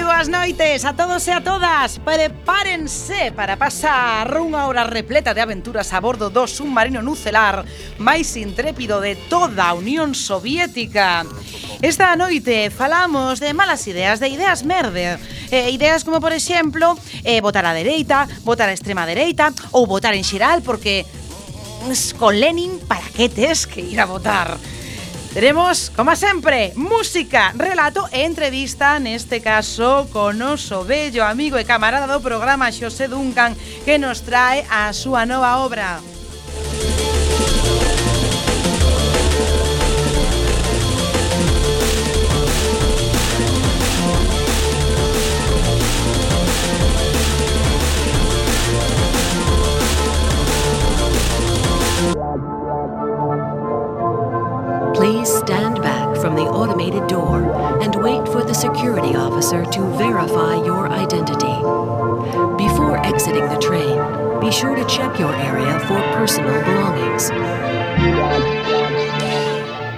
Moi boas noites a todos e a todas. Prepárense para pasar unha hora repleta de aventuras a bordo do submarino nucelar máis intrépido de toda a Unión Soviética. Esta noite falamos de malas ideas, de ideas merde. Eh, Ideas como por exemplo eh, votar á dereita, votar á extrema dereita ou votar en xeral porque mm, con Lenin para que tes que ir a votar? Teremos, como sempre, música, relato e entrevista Neste caso, con oso bello amigo e camarada do programa Xosé Duncan Que nos trae a súa nova obra. Please stand back from the automated door and wait for the security officer to verify your identity. Before exiting the train, be sure to check your area for personal belongings.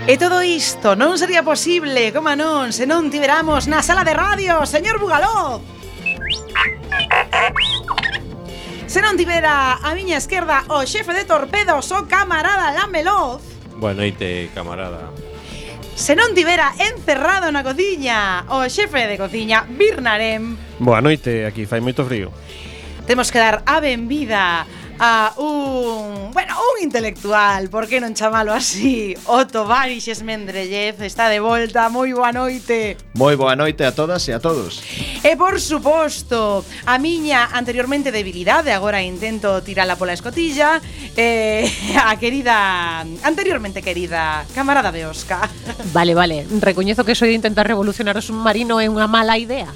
E todo isto non sería posible, como non, se non tiveramos na sala de radio, señor Bugaló. Se non tivera a miña esquerda o xefe de torpedos, o camarada Lameloz. Boa noite, camarada. Se non tivera encerrado na cociña o xefe de cociña Birnarem. Boa noite, aquí fai moito frío. Temos que dar a benvida a un, bueno, un intelectual, por que non chamalo así? Otto Barixes Mendrellez está de volta, moi boa noite. Moi boa noite a todas e a todos. E por suposto, a miña anteriormente debilidade, agora intento tirala pola escotilla, eh, a querida, anteriormente querida, camarada de Oscar. Vale, vale, recoñezo que soy de intentar revolucionar o submarino é unha mala idea.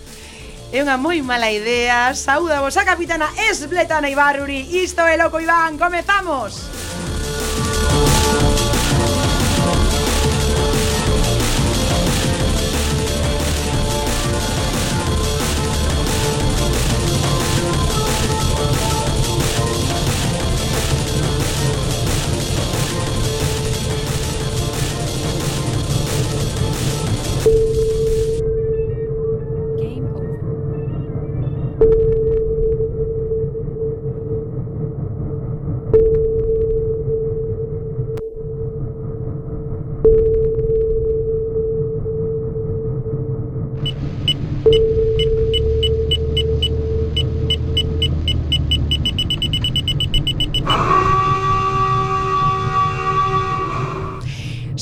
É unha moi mala idea. Saúda vos a capitana Esbletana Ibarruri. Isto é Loco Iván. Comezamos! Comezamos!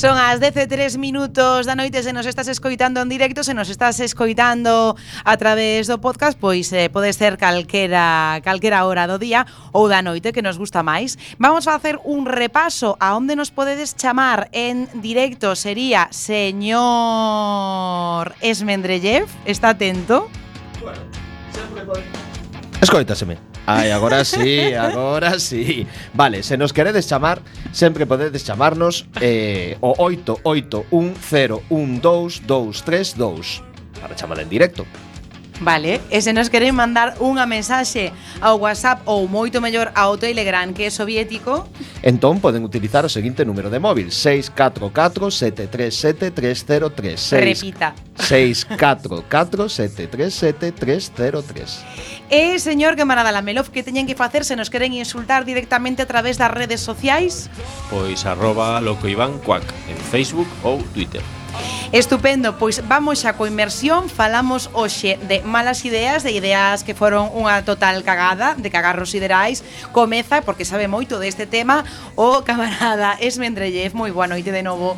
Son as 13 minutos da noite, se nos estás escoitando en directo, se nos estás escoitando a través do podcast, pois eh, pode ser calquera, calquera hora do día ou da noite que nos gusta máis. Vamos a facer un repaso a onde nos podedes chamar en directo sería señor Esmendrellev, está atento? Bueno, Escoítaseme. Escoitaseme. Ai, agora sí, agora sí. Vale, se nos queredes chamar, sempre podedes chamarnos eh, o 881012232 para chamar en directo. Vale, e se nos queren mandar unha mensaxe ao WhatsApp ou moito mellor ao Telegram que é soviético Entón poden utilizar o seguinte número de móvil 644-737-303 Repita 644-737-303 E, señor Camarada Lamelov, que teñen que facer se nos queren insultar directamente a través das redes sociais? Pois arroba locoivancuac en Facebook ou Twitter. Estupendo, pois vamos xa co inmersión. Falamos hoxe de malas ideas De ideas que foron unha total cagada De cagarros siderais. Comeza, porque sabe moito deste tema O camarada Esmendrellev Moi boa noite de novo.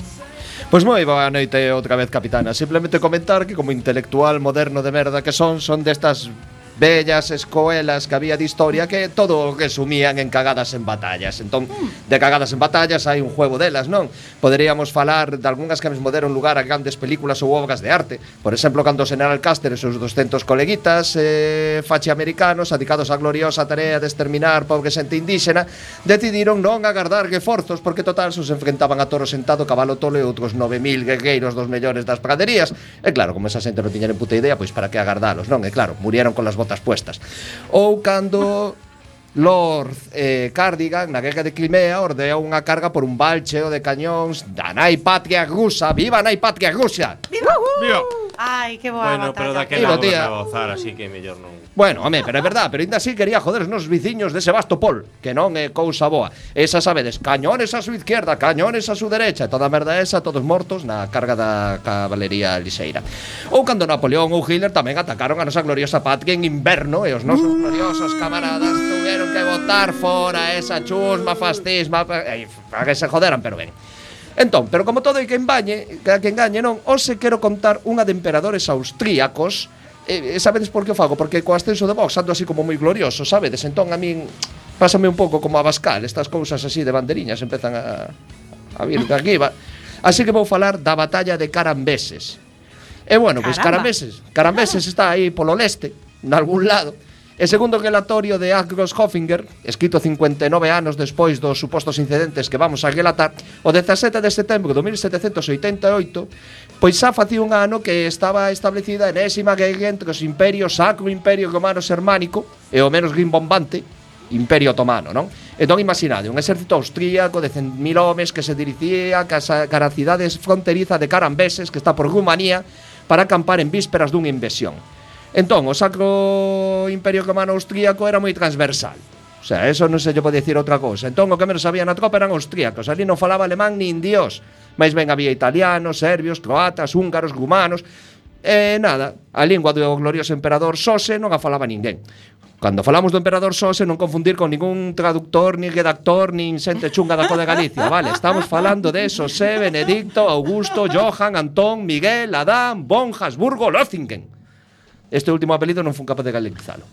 Pois moi boa noite outra vez, capitana. Simplemente comentar que como intelectual moderno de merda que son Son destas bellas escoelas que había de historia que todo o que sumían en cagadas en batallas. Entón, de cagadas en batallas hai un juego delas, non? Poderíamos falar de algunhas que mesmo deron lugar a grandes películas ou obras de arte. Por exemplo, cando o General Caster e seus 200 coleguitas eh, fache americanos adicados á gloriosa tarea de exterminar pobre xente indígena, decidiron non agardar reforzos porque total se enfrentaban a toro sentado, cabalo tolo e outros 9000 guerreiros dos mellores das praderías. E claro, como esa xente non tiña puta idea, pois para que agardalos, non? E claro, murieron con las botas puestas. Ou cando Lord eh, Cardigan, na guerra de Crimea, ordeou unha carga por un balcheo de cañóns da nai patria rusa. Viva nai patria rusa! Viva! Uh! Viva! Ai, que boa Bueno, pero batalla. daquel Viva, lado tía. a gozar, así que mellor non. Bueno, home, pero é verdad, pero ainda así quería joder os nosos viciños de Sebastopol, que non é cousa boa. Esa sabedes, cañones a su izquierda, cañones a su derecha, e toda a merda esa, todos mortos na carga da cavalería liseira. Ou cando Napoleón ou Hitler tamén atacaron a nosa gloriosa patria en inverno e os nosos gloriosos camaradas tuveron que botar fora esa chusma fascisma eh, para que se joderan, pero ben. Entón, pero como todo e que engañe, que engañe non, hoxe quero contar unha de emperadores austríacos eh, sabedes por que o fago? Porque co ascenso de Vox ando así como moi glorioso, sabedes? Entón a min pásame un pouco como a Bascal, estas cousas así de banderiñas empezan a, a vir de aquí, va. Así que vou falar da batalla de Carambeses. E bueno, Caramba. pois Carambeses, Carambeses está aí polo leste, nalgún lado. E segundo relatorio de Agros Hoffinger, escrito 59 anos despois dos supostos incidentes que vamos a relatar, o 17 de setembro de 1788, pois xa facía un ano que estaba establecida a enésima guerra entre os imperios Sacro Imperio Romano Sermánico e o menos rimbombante Imperio Otomano, non? Entón, imaginade, un exército austríaco de 100.000 homes que se diricía cara a cidades fronteriza de Carambeses, que está por Rumanía, para acampar en vísperas dunha invasión. Entón, o Sacro Imperio Romano Austríaco era moi transversal. O sea, eso non se lle pode dicir outra cousa. Entón, o que menos sabía na tropa eran austríacos. Ali non falaba alemán nin dios. Mais ben había italianos, serbios, croatas, húngaros, rumanos... E nada, a lingua do glorioso emperador Sose non a falaba ninguén. Cando falamos do emperador Sose non confundir con ningún traductor, nin redactor, nin xente chunga da Coda Galicia, vale? Estamos falando de Sose, Benedicto, Augusto, Johan, Antón, Miguel, Adán, Bonjas, Burgo, Lozingen. Este último apelido non fun capaz de galegizalo.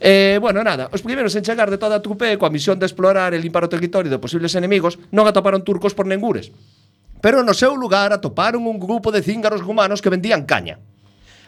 E, eh, bueno, nada, os primeiros en chegar de toda a trupe coa misión de explorar e limpar o territorio de posibles enemigos non atoparon turcos por nengures. Pero no seu lugar atoparon un grupo de cíngaros rumanos que vendían caña.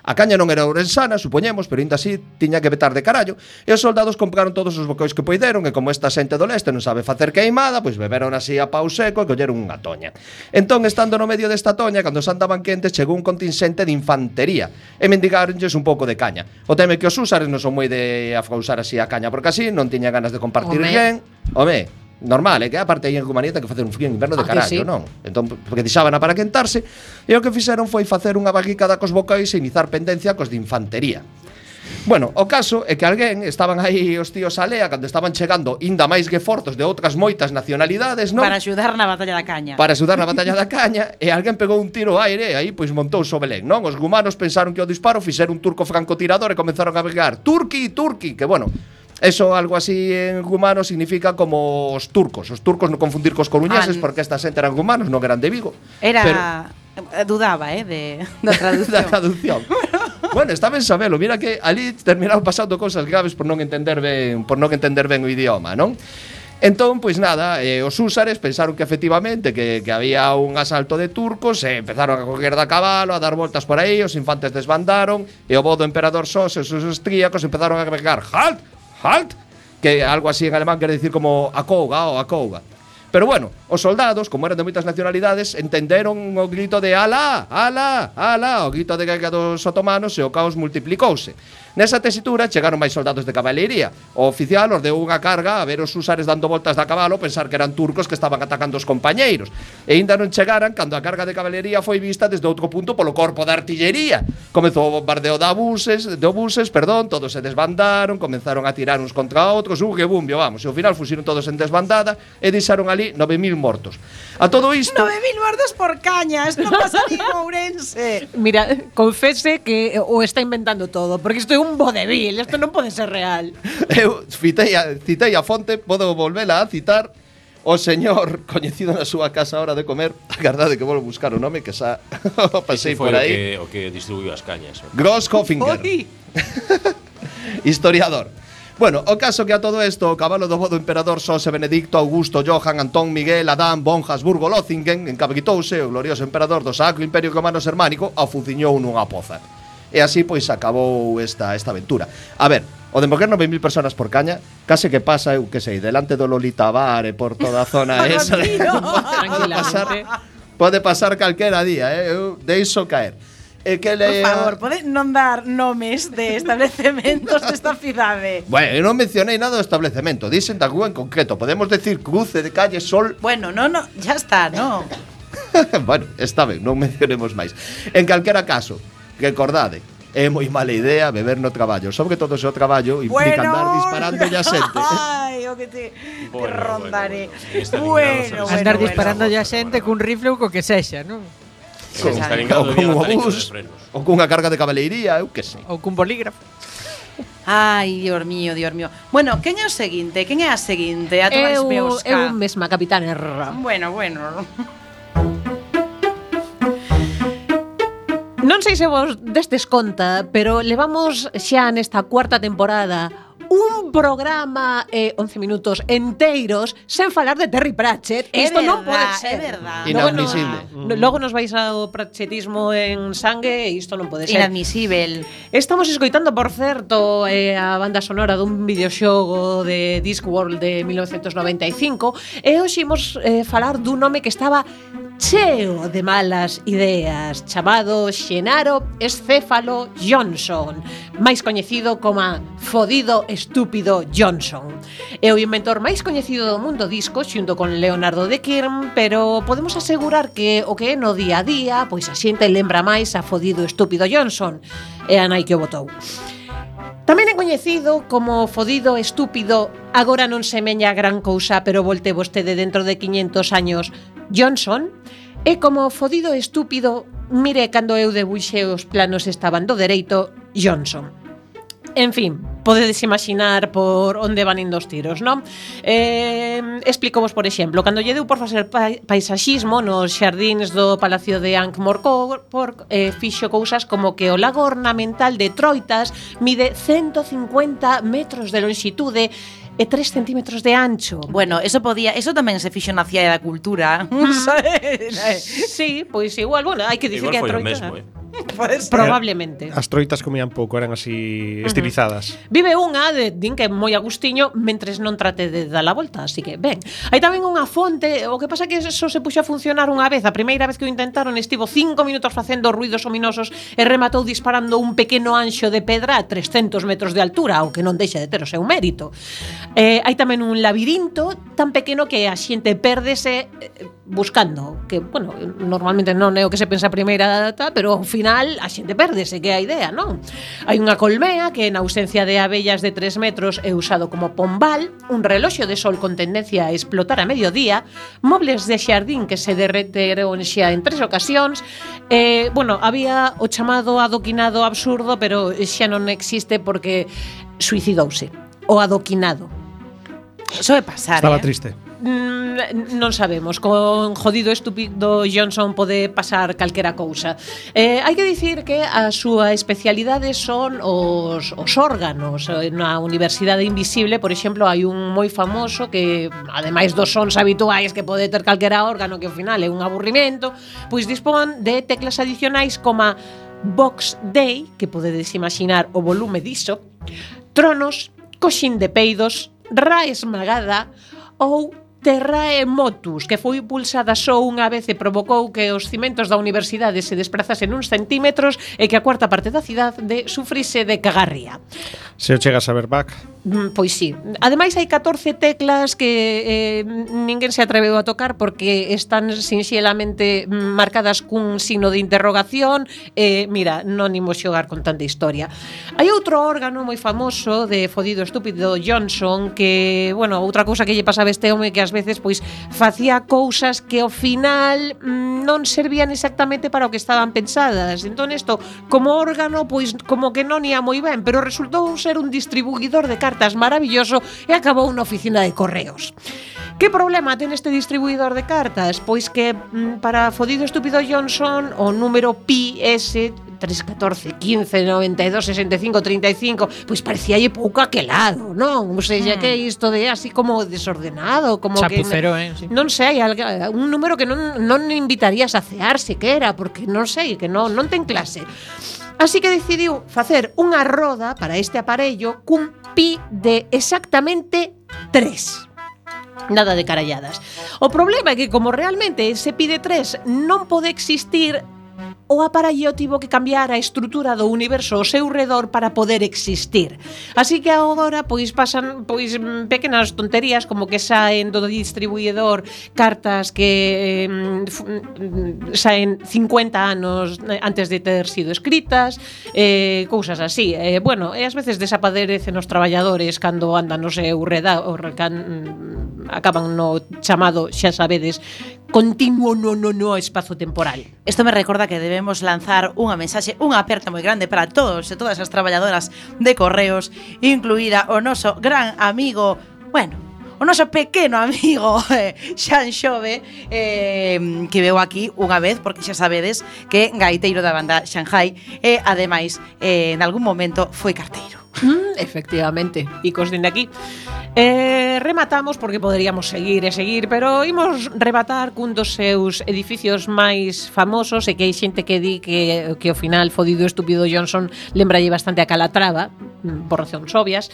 A caña non era ourensana, supoñemos, pero ainda así tiña que vetar de carallo, e os soldados compraron todos os bocois que poideron, e como esta xente do leste non sabe facer queimada, pois beberon así a pau seco e colleron unha toña. Entón, estando no medio desta toña, cando se andaban quentes, chegou un contingente de infantería, e mendigaronlles un pouco de caña. O teme que os húsares non son moi de afrousar así a caña, porque así non tiña ganas de compartir Home. ben. Home, normal, é que aparte aí en Cumanía ten que facer un frío en inverno de ah, carallo, sí. non? Entón, porque deixábana para quentarse, e o que fixeron foi facer unha barricada cos bocais e iniciar pendencia cos de infantería. Bueno, o caso é que alguén estaban aí os tíos Alea cando estaban chegando inda máis fortos de outras moitas nacionalidades, non? Para axudar na batalla da caña. Para axudar na batalla da caña e alguén pegou un tiro ao aire e aí pois montou o Belén, non? Os gumanos pensaron que o disparo fixera un turco francotirador e comenzaron a brigar Turqui, Turqui, que bueno, Eso algo así en rumano significa como os turcos. Os turcos non confundir cos coruñeses Ah, porque esta xente eran rumanos, non eran de Vigo. Era Pero- eh, dudaba, eh, de da traducción. da traducción. bueno, está ben sabelo, mira que ali terminaron pasando cousas graves por non entender ben, por non entender ben o idioma, non? Entón, pois nada, eh, os húsares pensaron que efectivamente que, que había un asalto de turcos e empezaron a coger da cabalo, a dar voltas por aí, os infantes desbandaron e o emperador Sos e os austríacos empezaron a gregar halt, halt, que algo así en alemán quere decir como acouga ou acouga. Pero bueno, os soldados, como eran de moitas nacionalidades, entenderon o grito de ala, ala, ala, o grito de guerra dos otomanos e o caos multiplicouse. Nesa tesitura chegaron máis soldados de caballería. O oficial os deu unha carga a ver os usares dando voltas da cabalo pensar que eran turcos que estaban atacando os compañeiros. E ainda non chegaran cando a carga de caballería foi vista desde outro punto polo corpo da artillería. Comezou o bombardeo de obuses, de obuses, perdón, todos se desbandaron, comenzaron a tirar uns contra outros, un que bumbio, vamos, e ao final fuxiron todos en desbandada e deixaron ali 9.000 mortos. A todo isto... 9.000 mortos por caña, isto pasa en Ourense. Mira, confese que eh, o está inventando todo, porque isto é un vodevil, isto non pode ser real. Eu citei a, citei a fonte, podo volvela a citar, o señor coñecido na súa casa a hora de comer, agardade que vou buscar o nome que xa pasei por aí. O que, o que distribuiu as cañas. Eh. Gross Hoffinger. historiador. Bueno, o caso que a todo isto o cabalo do vodo emperador Xose Benedicto Augusto Johan Antón Miguel Adán von Habsburgo Lothingen encabquitouse o glorioso emperador do Sacro Imperio Romano Germánico ao fuciñou nunha poza. E así pois acabou esta esta aventura. A ver, O de Moguer 9.000 personas por caña Case que pasa, eu que sei, delante do Lolita Bar E por toda a zona esa pode, pode pasar, pode pasar calquera día, eh? eu deixo caer E que le... Por favor, pode non dar nomes de establecementos desta cidade. Bueno, eu non mencionei nada do establecemento, Dicen da rúa en concreto. Podemos decir cruce de calle Sol. Bueno, no, no, ya está, no. bueno, está ben, non mencionemos máis. En calquera caso, recordade, é moi mala idea beber no traballo, sobre todo se o traballo implica bueno, andar disparando a xente. Eh. Ai, o que te, bueno, te rondaré. Bueno, bueno, bueno, bueno andar bueno, disparando bueno, xente bueno. cun rifle ou co que sexa, non? Sí, con, sí. Ou con un obús, ou cunha carga de cabaleiría, eu que sei. Ou cun bolígrafo. Ai, dios mío, dios mío. Bueno, quen é o seguinte? Quen é a seguinte? A todas eu, meus eu mesma, capitán Erra. Bueno, bueno. Non sei se vos destes conta, pero levamos xa nesta cuarta temporada un programa eh, 11 minutos enteiros sen falar de Terry Pratchett. É Isto verdad, non pode ser. É verdad. Inadmisible. No, logo nos vais ao pratchettismo en sangue e isto non pode ser. Inadmisible. Estamos escoitando, por certo, eh, a banda sonora dun videoxogo de Discworld de 1995 e hoxe imos eh, falar dun nome que estaba cheo de malas ideas, chamado Xenaro Escéfalo Johnson, máis coñecido como Fodido Estúpido Johnson. É o inventor máis coñecido do mundo disco xunto con Leonardo de Kirm, pero podemos asegurar que o que é no día a día, pois a xente lembra máis a Fodido Estúpido Johnson, e a nai que o botou. Tamén é coñecido como fodido estúpido, agora non semeña gran cousa, pero volte vostede dentro de 500 años Johnson é como fodido estúpido mire cando eu debuxe os planos estaban do dereito Johnson. En fin, podedes imaginar por onde van indo os tiros, non? Eh, explicovos, por exemplo, cando lle deu por facer paisaxismo nos xardíns do Palacio de Ankh-Morpork, eh, fixo cousas como que o lago ornamental de Troitas mide 150 metros de longitude e 3 centímetros de ancho. Bueno, eso podía, eso tamén se fixo na Cia da Cultura, sabes? Sí, pois igual, bueno, hai que dicir Igual que a foi o Troitas... mesmo, eh. Probablemente. As troitas comían pouco, eran así estilizadas. Uh -huh. Vive unha de din que moi agustiño mentres non trate de dar a volta, así que ben. Hai tamén unha fonte, o que pasa que eso se puxo a funcionar unha vez, a primeira vez que o intentaron estivo cinco minutos facendo ruidos ominosos e rematou disparando un pequeno anxo de pedra a 300 metros de altura, o que non deixa de ter o seu mérito. Eh, hai tamén un labirinto tan pequeno que a xente perdese eh, buscando que, bueno, normalmente non é o que se pensa a primeira data, pero ao final a xente perdese que é a idea, non? Hai unha colmea que en ausencia de abellas de 3 metros é usado como pombal, un reloxo de sol con tendencia a explotar a mediodía, mobles de xardín que se derreteron xa en tres ocasións, eh, bueno, había o chamado adoquinado absurdo, pero xa non existe porque suicidouse. O adoquinado. Eso é pasar, Estaba eh? triste mm, non sabemos, con jodido estúpido Johnson pode pasar calquera cousa. Eh, hai que dicir que a súa especialidade son os, os órganos. Eh, na Universidade Invisible, por exemplo, hai un moi famoso que, ademais dos sons habituais que pode ter calquera órgano, que ao final é un aburrimento, pois dispón de teclas adicionais como Box Day, que podedes imaginar o volume diso, Tronos, Coxín de Peidos, Ra Esmagada ou Terrae Motus, que foi pulsada só unha vez e provocou que os cimentos da universidade se desprazasen uns centímetros e que a cuarta parte da cidade sufrise de cagarría. Se o chegas a ver back, Mm, pois sí. Ademais hai 14 teclas que eh, ninguén se atreveu a tocar porque están sinxelamente marcadas cun signo de interrogación e eh, mira, non imos xogar con tanta historia. Hai outro órgano moi famoso de fodido estúpido Johnson que, bueno, outra cousa que lle pasaba este home que ás veces pois facía cousas que ao final mm, non servían exactamente para o que estaban pensadas. Entón isto como órgano pois como que non ia moi ben, pero resultou ser un distribuidor de cartas cartas maravilloso e acabou na oficina de correos. Que problema ten este distribuidor de cartas? Pois que mm, para Fodido Estúpido Johnson o número pi S 314-15-92-65-35 pois parecía lle pouco aquelado, non? Ou seja, mm. que isto de así como desordenado, como Chapucero, que... eh? Sí. Non sei, un número que non, non invitarías a cear sequera, porque non sei, que non, non ten clase. Así que decidiu facer unha roda para este aparello cun pi de exactamente 3. Nada de caralladas. O problema é que como realmente ese pi de 3 non pode existir, o aparello tivo que cambiar a estrutura do universo ao seu redor para poder existir. Así que agora pois pasan pois mm, pequenas tonterías como que saen do distribuidor cartas que eh, saen 50 anos antes de ter sido escritas, eh, cousas así. Eh, bueno, e ás veces desaparecen os traballadores cando andan no seu redor, can, mm, acaban no chamado, xa sabedes, continuo no no no espazo temporal. Isto me recorda que debemos queremos lanzar unha mensaxe, unha aperta moi grande para todos e todas as traballadoras de Correos, incluída o noso gran amigo, bueno, o noso pequeno amigo eh, Xan Xove eh, que veu aquí unha vez porque xa sabedes que gaiteiro da banda Shanghai eh, e ademais eh, en algún momento foi carteiro. Mm, efectivamente, picos dende aquí. Eh, rematamos porque poderíamos seguir e seguir, pero imos rematar cun dos seus edificios máis famosos e que hai xente que di que, que ao final fodido estúpido Johnson lembralle bastante a Calatrava, mm, por razóns obvias.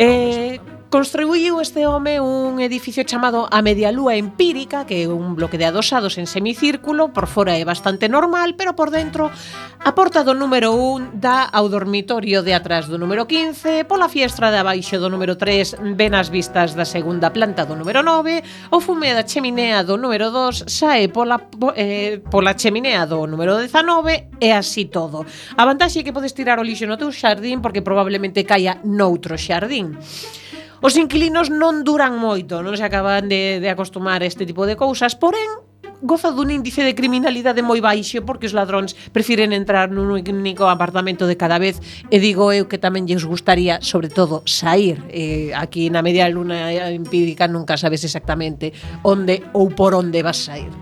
Eh, Construiu este home un edificio chamado a Media Lúa Empírica, que é un bloque de adosados en semicírculo, por fora é bastante normal, pero por dentro a porta do número 1 dá ao dormitorio de atrás do número 15, pola fiestra de abaixo do número 3 ven as vistas da segunda planta do número 9, o fume da cheminea do número 2 sae pola, eh, pola cheminea do número 19 e así todo. A vantaxe é que podes tirar o lixo no teu xardín porque probablemente caia noutro xardín. Os inquilinos non duran moito, non se acaban de, de acostumar a este tipo de cousas, porén, goza dun índice de criminalidade moi baixo porque os ladróns prefiren entrar nun único apartamento de cada vez. E digo eu que tamén lles gustaría sobre todo sair. Eh, aquí na media luna empírica nunca sabes exactamente onde ou por onde vas sair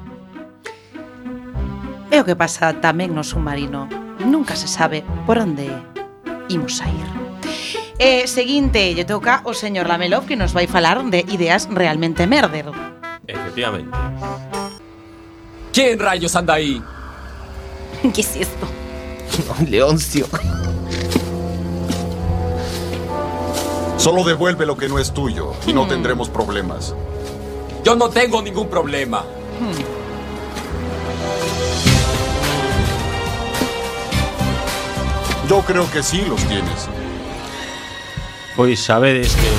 É o que pasa tamén no submarino. Nunca se sabe por onde imos sair E seguinte, lle toca o señor Lamelov que nos vai falar de ideas realmente merder. Efectivamente. ¿Quién rayos anda ahí? ¿Qué es esto? Leoncio. Solo devuelve lo que no es tuyo y no tendremos problemas. Yo no tengo ningún problema. Yo creo que sí los tienes. Pois sabedes que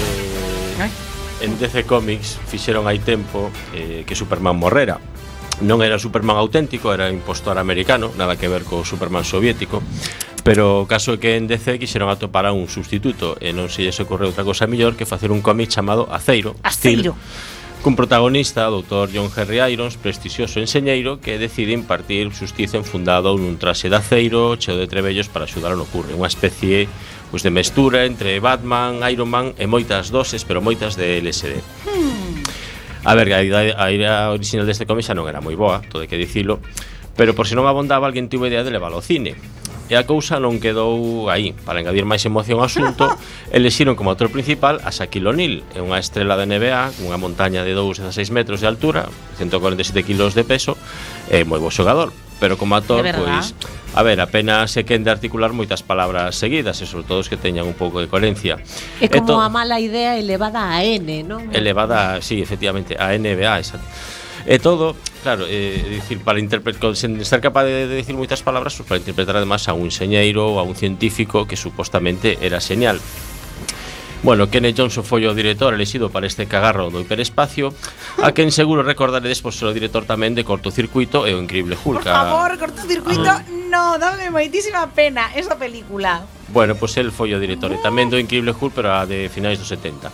en DC Comics fixeron hai tempo eh, que Superman morrera. Non era Superman auténtico, era impostor americano, nada que ver co Superman soviético, pero o caso é que en DC quixeron atopar a un substituto e non se lles ocorreu outra cosa mellor que facer un cómic chamado Aceiro. Aceiro. Steel, cun protagonista, o doutor John Henry Irons, prestixioso enseñeiro que decide impartir xustiza enfundado nun traxe de aceiro cheo de trebellos para axudar ao no curre. Unha especie pois, de mestura entre Batman, Iron Man e moitas doses, pero moitas de LSD. Hmm. A ver, a idea original deste cómic xa non era moi boa, todo que dicilo, pero por se non abondaba, alguén tivo idea de levar ao cine e a cousa non quedou aí. Para engadir máis emoción ao asunto, elixiron como autor principal a Shaquille O'Neal, é unha estrela da NBA, unha montaña de 2 a 6 metros de altura, 147 kilos de peso, é moi bo xogador. Pero como actor, pois, a ver, apenas se quen de articular moitas palabras seguidas, e sobre todo os que teñan un pouco de coherencia. É como to- a mala idea elevada a N, non? Elevada, sí, efectivamente, a NBA, exacto e todo, claro, eh, dicir, para interpretar, sen estar capaz de, de decir moitas palabras, pues, para interpretar además a un enxeñeiro ou a un científico que supostamente era señal. Bueno, Kenneth Johnson foi o director elexido para este cagarro do hiperespacio A quen seguro recordaredes por ser o director tamén de Cortocircuito e o Increíble Hulk Por favor, Cortocircuito, ah. no, dame moitísima pena esa película Bueno, pois pues el foi o director e tamén do Increíble Hulk, pero a de finais dos 70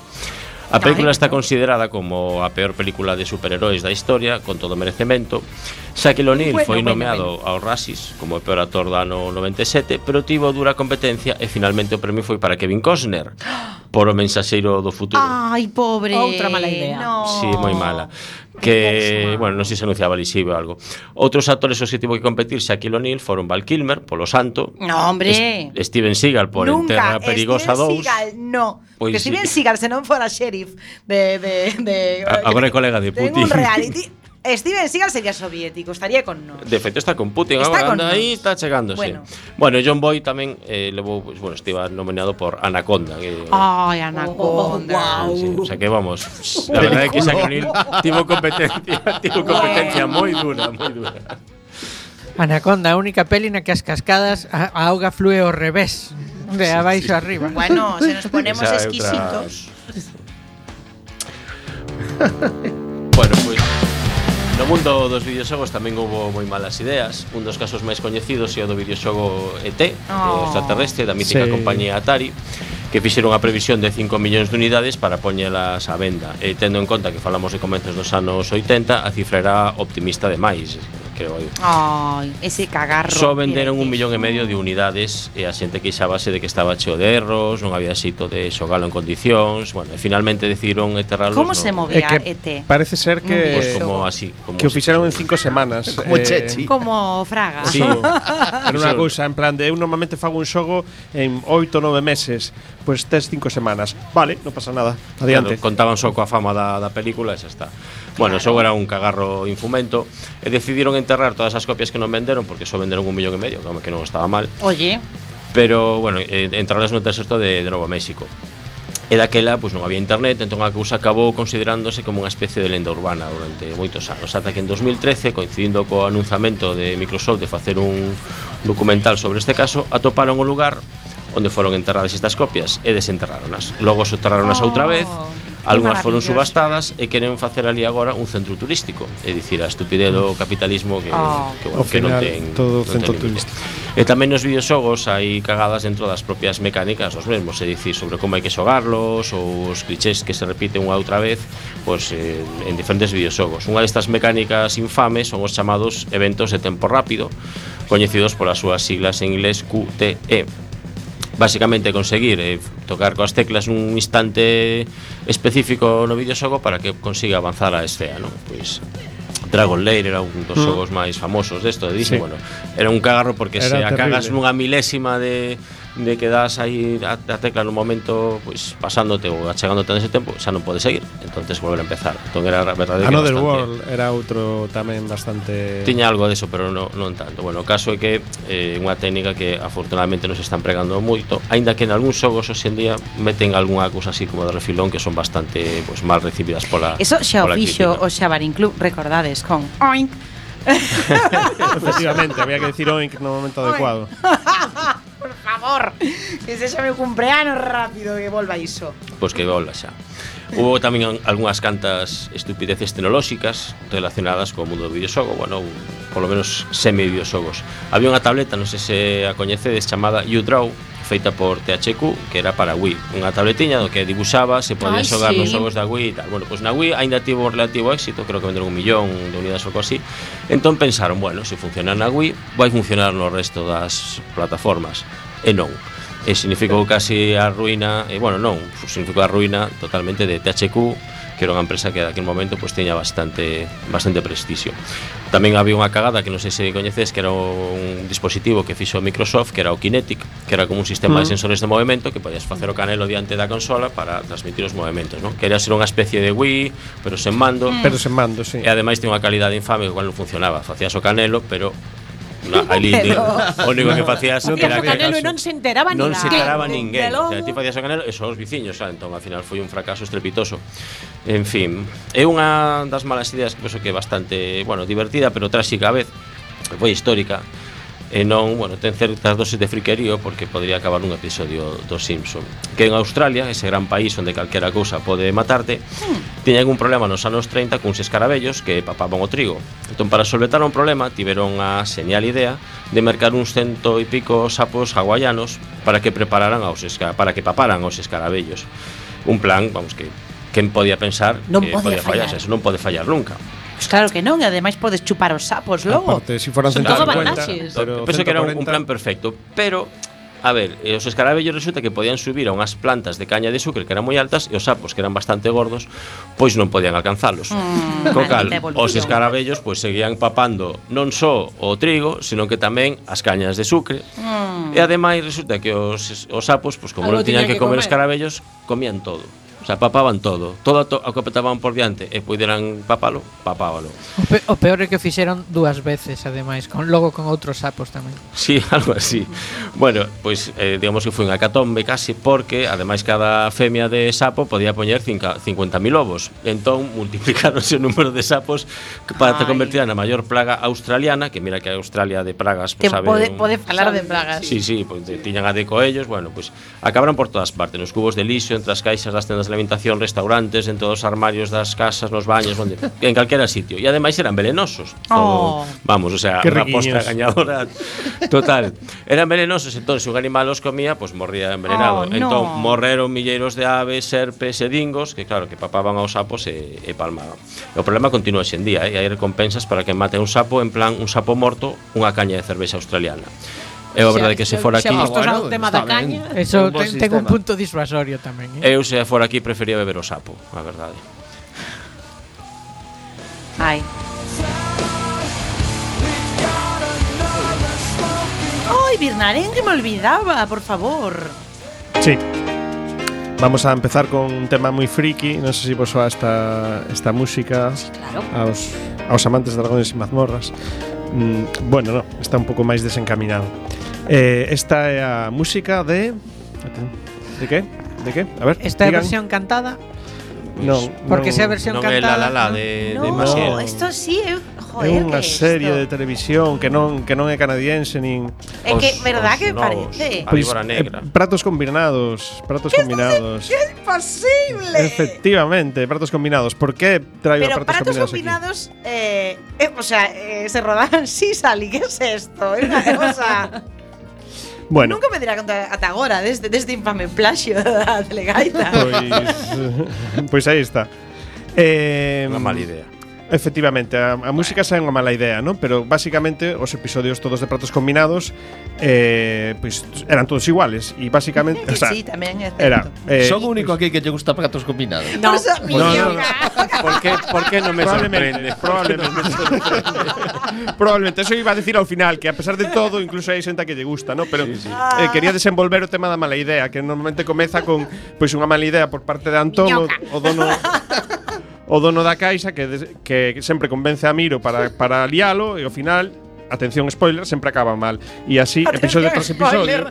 A película está considerada como a peor película de superheróis da historia, con todo merecemento. Shaquille O'Neal bueno, foi nomeado bueno, bueno. ao Razzies como o peor actor do ano 97, pero tivo dura competencia e finalmente o premio foi para Kevin Costner. Ah, por o mensaxeiro do futuro. Ai, pobre. Outra mala idea. No. Sí, moi mala. Que, bueno, non sei se anunciaba lisivo ou algo. Outros actores os que tivo que competir Shaquille O'Neal foron Val Kilmer polo Santo. No, hombre. Es Steven Seagal por Nunca. Terra Perigosa 2. Steven Seagal, no. Pois que Steven Seagal se non fora sheriff de de de Agora é colega de Putin. Un reality Steven Seagal sería soviético, estaría con nos. De feito está con Putin Está agora, con anda nós. aí, está chegándose. Bueno. Bueno, John Boy tamén eh, levou, pues, bueno, estiva nominado por Anaconda. Que, Ay, Anaconda. Sí, o sea que vamos, la verdade é que Shaquille O'Neal tivo competencia, tivo competencia moi dura, moi dura. Anaconda, a única peli na que as cascadas a, a auga flúe ao revés, de abaixo arriba. Bueno, se nos ponemos Esa exquisitos. Bueno, pois No mundo dos videoxogos tamén houve moi malas ideas Un dos casos máis coñecidos é o do videoxogo ET oh. O extraterrestre da mítica sí. compañía Atari Que fixeron a previsión de 5 millóns de unidades para poñelas á venda E tendo en conta que falamos de comenzos dos anos 80 A cifra era optimista demais creo eu. Ai, ese cagarro. Só venderon un millón e medio de unidades e a xente que base de que estaba cheo de erros, non había xito de xogalo en condicións, bueno, e finalmente decidiron enterralos. Como no? se movía é que ET? Parece ser que pues como así, como que o fixeron en cinco semanas. como eh, Chechi. Como Fraga. Sí. Era unha cousa en plan de eu normalmente fago un xogo en 8 9 meses, pois pues tes cinco semanas. Vale, non pasa nada. Adiante. Claro, contaban só coa fama da, da película e xa está. Bueno, xogo era un cagarro infumento e decidiron enterrar soterrar todas as copias que non venderon porque só venderon un millón e medio, que non estaba mal. Oye. Pero, bueno, entraron no deserto de, de Novo México. E daquela pois, non había internet, entón a cousa acabou considerándose como unha especie de lenda urbana durante moitos anos. Ata que en 2013, coincidindo co anunciamento de Microsoft de facer un documental sobre este caso, atoparon o lugar onde foron enterradas estas copias e desenterraronas. Logo soterraronas oh. outra vez oh. Algunhas foron subastadas e queren facer ali agora un centro turístico, é dicir, a estupidez do mm. capitalismo que, oh. que, bueno, final, que non ten todo o centro ten turístico. E tamén nos videoxogos hai cagadas dentro das propias mecánicas dos mesmos, é dicir, sobre como hai que xogarlos ou os clichés que se repiten unha outra vez, pois eh, en diferentes videoxogos. Unha destas mecánicas infames son os chamados eventos de tempo rápido, coñecidos polas súas siglas en inglés QTE. Básicamente conseguir eh, tocar coas teclas nun instante específico no videoxogo para que consiga avanzar a escena, non? Pois Dragon Lair era un dos mm. xogos máis famosos desto de Disney, sí. bueno, era un cagarro porque era se terrible. acagas nunha milésima de de que das aí a, a tecla no momento pois pasándote ou achegándote nese tempo, xa non podes seguir, entonces volver a empezar. Entón era verdade Another ah, bastante, World era outro tamén bastante Tiña algo de eso, pero non, non tanto. Bueno, o caso é que é eh, unha técnica que afortunadamente nos están pregando moito, aínda que en algúns xogos hoxe en día meten algunha cousa así como de refilón que son bastante pois pues, mal recibidas pola Eso xa o fixo o Xabarín Club, recordades con Oink Efectivamente, había que decir oink no momento adecuado. favor, que se xa meu cumpleano rápido que volva iso. Pois que volva xa. Hubo tamén algunhas cantas estupideces tecnolóxicas relacionadas co mundo do videoxogo, bueno, polo menos semi videoxogos. Había unha tableta, non sei se a coñecedes, chamada Udraw, feita por THQ, que era para Wii, unha tabletiña do que dibuxaba, se podía xogar sí. nos xogos da Wii e tal. Bueno, pois na Wii aínda tivo un relativo éxito, creo que vendron un millón de unidades ou cosí. Entón pensaron, bueno, se funciona na Wii, vai funcionar no resto das plataformas e non. E significou casi a ruína, e bueno, non, significou a ruína totalmente de THQ, que era unha empresa que daquel momento pois pues, teña bastante bastante prestixio. Tamén había unha cagada que non sei se coñeces, que era un dispositivo que fixo Microsoft, que era o Kinetic, que era como un sistema uh de mm. sensores de movimento que podías facer o canelo diante da consola para transmitir os movimentos, non? Quería ser unha especie de Wii, pero sen mando. Mm. Pero sen mando, sí. E ademais tiña unha calidade infame, que non funcionaba. Facías o canelo, pero Na, ali, pero... o único que facías o era que Canelo e non se enteraba ninguén. Non se enteraba ninguén. O sea, ti facías o Canelo e só os viciños, xa, entón ao final foi un fracaso estrepitoso. En fin, é unha das malas ideas que penso que é bastante, bueno, divertida, pero tráxica a vez. Foi histórica e non, bueno, ten certas doses de friquerío porque podría acabar nun episodio do Simpson. Que en Australia, ese gran país onde calquera cousa pode matarte, hmm. tiñan un problema nos anos 30 cuns escarabellos que papaban o trigo. Entón, para solventar un problema, tiveron a señal idea de mercar uns cento e pico sapos hawaianos para que prepararan aos esca para que paparan os escarabellos. Un plan, vamos, que quen podía pensar non que podía, podía fallar, fallar eso non pode fallar nunca. Pues claro que non, e ademais podes chupar os sapos logo. Aparte, se si foran 150, pero penso que era un, un plan perfecto, pero A ver, eh, os escarabellos resulta que podían subir a unhas plantas de caña de sucre que eran moi altas e os sapos que eran bastante gordos, pois non podían alcanzalos. Mm, Co cal, os escarabellos pois seguían papando non só o trigo, senón que tamén as cañas de sucre. Mm. E ademais resulta que os, os sapos, pois como Algo non tiñan que, que comer, comer escarabellos, comían todo. O sea, papaban todo. Todo o que petaban por diante e puideran papalo, papábalo. O, pe o peor é que fixeron dúas veces, ademais, con logo con outros sapos tamén. Sí, algo así. bueno, pois pues, eh, digamos que foi unha catombe case porque ademais cada femia de sapo podía poñer 50.000 ovos. Entón multiplicaronse o número de sapos para te convertir na maior plaga australiana, que mira que a Australia de pragas, pues, que sabe, pode, un... pode falar sabe, de pragas. Sí, sí, pois pues, sí. tiñan a de coellos, bueno, pois pues, acabaron por todas partes, nos cubos de lixo, entre as caixas das tendas na alimentación, restaurantes, en todos os armarios das casas, nos baños, onde, en calquera sitio. E ademais eran velenosos. Oh. Todo, oh, vamos, o sea, unha postra gañadora total. Eran velenosos, entón, se un animal os comía, pois pues, morría envenenado. Oh, no. Entón, morreron milleiros de aves, serpes e dingos, que claro, que papaban aos sapos e, e palmaban. E o problema continúa xendía, eh? hai recompensas para que mate un sapo, en plan, un sapo morto, unha caña de cervexa australiana. Eu a verdade que se fora aquí, postos ao tema da caña, eso ten, ten un punto disuasorio tamén, eh? eu se fora aquí prefería beber o sapo, a verdade. Ai. Ai, Birnaren, que me olvidaba, por favor. Sí. Vamos a empezar con un tema muy friki. non sé si vos soa esta, esta música claro. aos, aos amantes de dragones e mazmorras. Mm, bueno, no, está un pouco máis desencaminado. Eh, esta é a música de... De que? De que? A ver, Esta é a digan. versión cantada, Non, porque non, se a versión non é la cantada... la la de, de No, esto sí, eh, É joder, unha que serie de televisión que non que non é canadiense nin É que, Os- verdad os que novos. parece? A víbora negra. eh, pratos combinados, pratos combinados. ¡Qué imposible! Efectivamente, pratos combinados. ¿Por qué traigo Pero pratos, pratos combinados, combinados, eh, eh, o sea, eh, se rodaban Sisal, ¿y qué es esto? Es una cosa-? Bueno. Nunca me dirá conta ata agora deste, deste infame plaxio da telegaita. Pois, pois aí está. Eh, Unha mala idea. Efectivamente, a, a música xa é unha mala idea, non? Pero basicamente os episodios todos de pratos combinados eh, pois eran todos iguales e basicamente, o sea, sí, tamén é certo. era eh, Son o único aquí que lle gusta pratos combinados. No, no, no, no. ¿Por que por que non me sorprende? Probablemente, me sorprende. probablemente eso iba a decir ao final que a pesar de todo, incluso hai xente que lle gusta, ¿no? Pero sí, sí. Eh, quería desenvolver o tema da mala idea, que normalmente comeza con pois pues, unha mala idea por parte de Antón, o, o dono o dono da Caixa que, des, que sempre convence a Miro para, para lialo e ao final atención spoiler, sempre acaba mal. E así episodio tras episodio.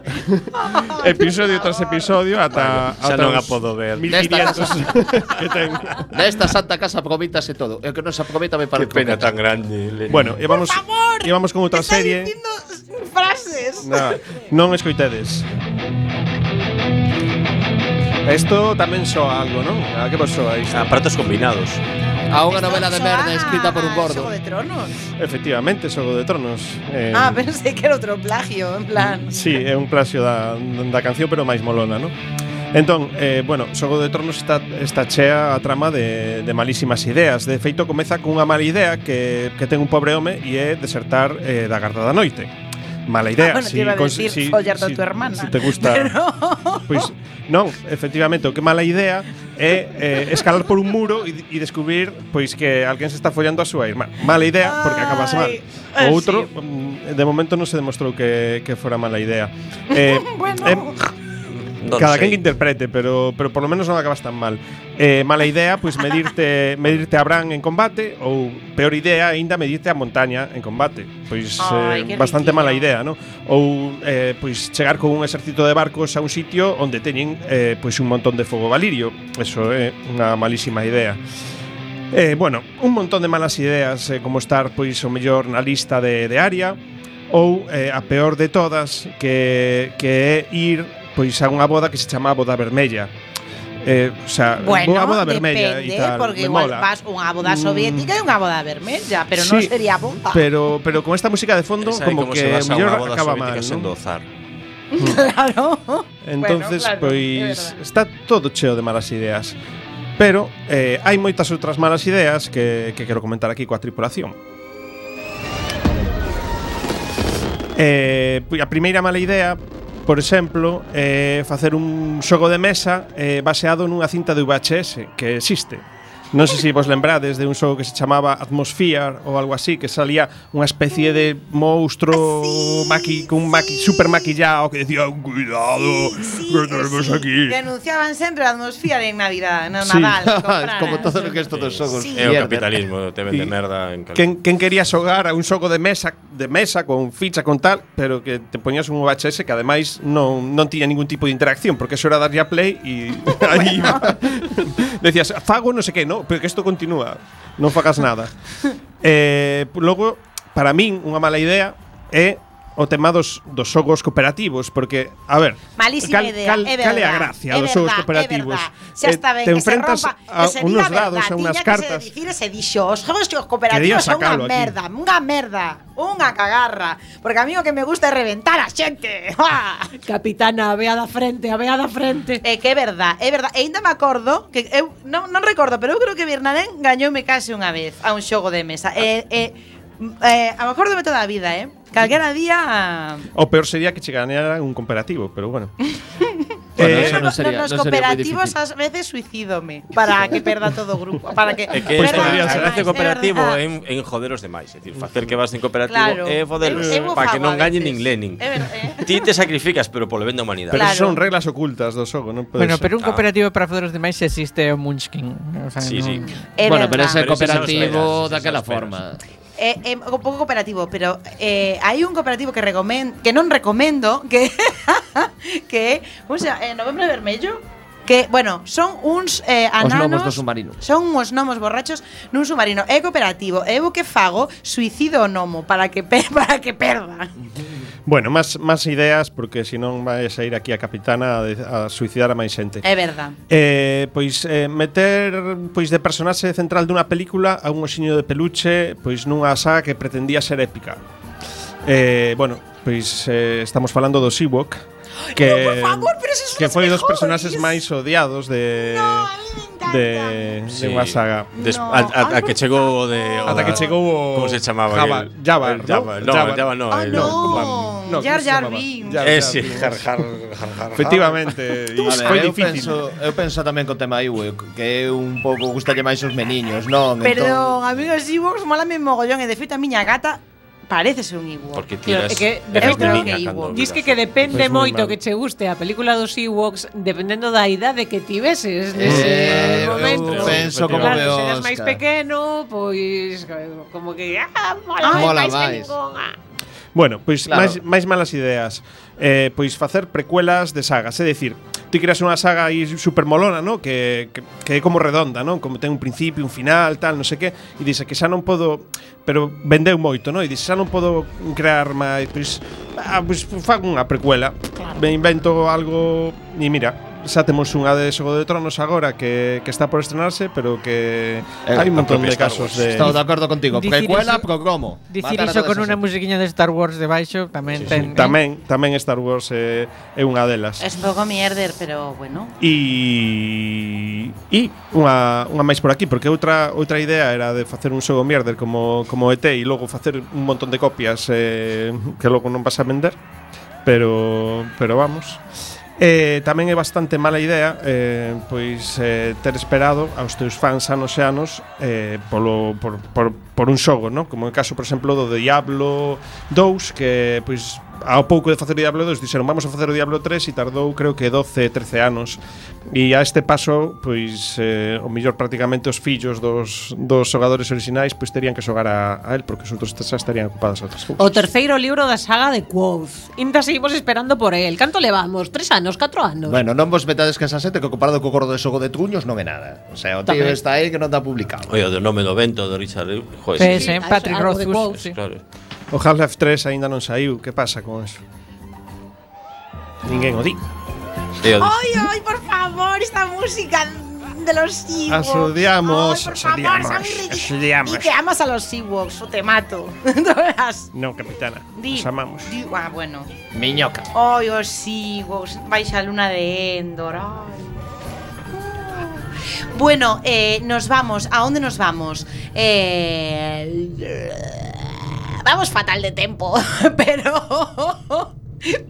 episodio tras episodio ata xa non a podo ver. 1500 que ten. Nesta santa casa prometase todo. E o que non se aproveita me para Que pena tan grande. Bueno, e vamos e vamos con outra serie. frases. No, non escoitedes. Esto tamén soa algo, non? A que vos soa isto? A pratos combinados. A unha novela de merda escrita por un gordo. Xogo de Tronos. Efectivamente, Xogo de Tronos. Eh, ah, pensei que era outro plagio, en plan. Sí, é un plagio da, da canción, pero máis molona, non? Entón, eh, bueno, Xogo de Tronos está, está chea a trama de, de malísimas ideas De feito, comeza cunha mala idea que, que ten un pobre home E é desertar eh, da Garda da Noite mala idea. Ah, bueno, si, te iba a decir, si, follar si, a tu hermana. Si te gusta. Pero... Pois non, efectivamente, o que mala idea é eh, escalar por un muro e, e descubrir pois que alguén se está follando a súa irmã. Mala idea porque acabas mal. Eh, o outro sí. Mm, de momento non se demostrou que que fora mala idea. Eh, bueno. Eh, non Cada sei. quen que interprete, pero pero por lo menos non acabas tan mal. Eh, mala idea, pois pues, medirte medirte a Bran en combate ou peor idea aínda medirte a montaña en combate. Pois eh, Ai, eh, bastante riquillo. mala idea, non? Ou eh, pois chegar con un exército de barcos a un sitio onde teñen eh, pois un montón de fogo valirio. Eso é eh, unha malísima idea. Eh, bueno, un montón de malas ideas eh, como estar pois o mellor na lista de, de área ou eh, a peor de todas que, que é ir pois a unha boda que se chama Boda Vermella. Eh, o sea, bueno, unha boda vermella depende, e tal, porque igual mola. vas unha boda mm. soviética mm. e unha boda vermella, pero sí, non sería boda. Pero pero con esta música de fondo Esa como, como que mellor acaba mal, ¿no? claro. Entonces, bueno, claro, pois está todo cheo de malas ideas. Pero eh, hai moitas outras malas ideas que, que quero comentar aquí coa tripulación. Eh, a primeira mala idea por exemplo, eh, facer un xogo de mesa eh, baseado nunha cinta de VHS que existe. Non sei se vos lembrades de un xogo que se chamaba Atmosphere ou algo así, que salía unha especie de monstro maqui, cun maqui, super maquillado que decía, cuidado, que tenemos aquí. Que anunciaban sempre a atmosfera en Navidad, no Sí. Nadal. Como todo lo que es todos xogos. Sí. É o capitalismo, te vende Sí. merda en cal- Quen, quen quería xogar a un xogo de mesa de mesa con ficha con tal, pero que te poñas un VHS que ademais non, non tiña ningún tipo de interacción, porque eso era darlle a play e aí iba. Decías, fago no sé qué, no, pero que isto continúa. Non facas nada. eh, logo, para min, unha mala idea é o tema dos, dos xogos cooperativos, porque, a ver, Malísima cal, idea, cal, é cal é a gracia é dos xogos cooperativos? É verdad. Xa está ben te que se enfrentas rompa, a unos dados, a unas tiña que cartas. se dicir e se dixo, os jogos cooperativos son unha merda, unha merda, unha cagarra, porque a mí o que me gusta é reventar a xente. Capitana, a vea da frente, a vea da frente. É que é verdad, é verdad. E ainda me acordo que eu non, non recordo, pero eu creo que Bernarén gañoume case unha vez a un xogo de mesa. E e eh, me acordo toda a vida, eh. Calquera día O peor sería que che gañara un cooperativo, pero bueno. Bueno, Eh, eso Pero non sería- sería moi cooperativos ás veces suicídome para que perda todo o grupo, para que É que esta, podría a ser. gracia É cooperativo en, en joderos demais, é dicir, facer que vas en cooperativo Claro. é foderos, Eu- para que non a gañe nin Lenin. Eh. Ti te sacrificas, pero polo ben da humanidade. Pero Claro. son reglas ocultas do xogo, non pode Bueno, ser. pero un Ah. cooperativo para foderos demais existe o Munchkin. O sea, Sí, sí. É bueno, pero ese Pero cooperativo ese daquela forma. É, é un pouco cooperativo, pero eh, hai un cooperativo que recomen, que non recomendo, que que é, como se chama? Eh, Novembro Vermello, que, bueno, son uns eh, Os ananos gnomos do submarino. Son uns gnomos borrachos nun submarino É cooperativo Eu o que fago suicido o gnomo Para que, pe para que perda Bueno, más, más ideas, porque senón vai a sair aquí a capitana a, de- a suicidar a máis xente. É verdad Eh, pois eh, meter pois de personaxe central dunha película a un osiño de peluche pois nunha saga que pretendía ser épica. Eh, bueno, pois eh, estamos falando do Seawalk que No, por favor, pero esos que foi dos personaxes máis odiados de No, de, Sí. de unha saga. Des, No. a, a, a que chegou o de o Ata que chegou o Como se chamaba Java? Java, ¿no? Java, no, Java. el Java no, Ah, no, no, Jar Jar Binks. Ese, Jar Jar Jar. Efectivamente, ah, foi difícil. Penso, eu penso tamén co tema Iwe, que é un pouco gustalle máis os meniños, non? Entón- Perdón, entón... amigos Ewoks, mola me mogollón e de feito a miña gata parece ser un Ewok. Porque tiras que, de feito, creo que Ewok. Dis que, que depende pues moito mal. que che guste a película dos Ewoks dependendo da idade que tiveses eh, nese eh, momento. Eu penso como claro, veo. Se eras máis pequeno, pois como que ah, mola, ah, mola máis. máis. Bueno, pois claro. máis, máis malas ideas. Eh, pois facer precuelas de sagas, é dicir, ti creas unha saga aí super molona, no? Que, que, que é como redonda, ¿no? Como ten un principio, un final, tal, non sei que, e dice que xa non podo, pero vendeu moito, ¿no? E dice, xa non podo crear máis, pois, ah, pois fago unha precuela. Claro. Me invento algo e mira, xa temos unha de Xogo de Tronos agora que, que está por estrenarse, pero que Eh, hai un a montón de casos de Estou de acordo contigo. Precuela iso- pro cromo. Dicir iso con unha musiquiña de Star Wars debaixo tamén ten. Tamén, tamén Star Wars é, é unha delas. Es un pouco mierder, pero bueno E e unha, unha máis por aquí, porque outra outra idea era de facer un xogo mierder como como ET e logo facer un montón de copias eh, que logo non vas a vender. Pero pero vamos. Eh, tamén é bastante mala idea eh, pois eh, ter esperado aos teus fans anos e anos eh, polo, por, por, por un xogo, no? como o caso, por exemplo, do Diablo 2 que pois ao pouco de facer o Diablo 2 dixeron vamos a facer o Diablo 3 e tardou creo que 12, 13 anos e a este paso pois eh, o mellor prácticamente os fillos dos, dos xogadores orixinais pois terían que xogar a, a él porque os outros xa estarían ocupadas outras cousas. O terceiro libro da saga de Quoth. Inda seguimos esperando por el. Canto levamos? Tres anos, catro anos? Bueno, non vos metades que esa sete que comparado co gordo de xogo de truños non é nada. O sea, o tío Tamén. está aí que non está publicado. Oye, o do nome do vento de Richard Joder, sí, sí, sí, Patrick Rothfuss. Sí, claro. O Half-Life 3 aínda non saiu que pasa con eso? Ninguén o di o dis- Ay, ay, por favor, esta música de los Ewoks. Asodiamos, Ay, por favor, asodiamos. Y que amas a los Ewoks o te mato. No capitana, Di, os amamos di- ah, bueno. Miñoca. Ay, os Ewoks. Vais a luna de Endor. Ay. Bueno, eh, nos vamos. ¿A dónde nos vamos? Eh, vamos fatal de tempo, pero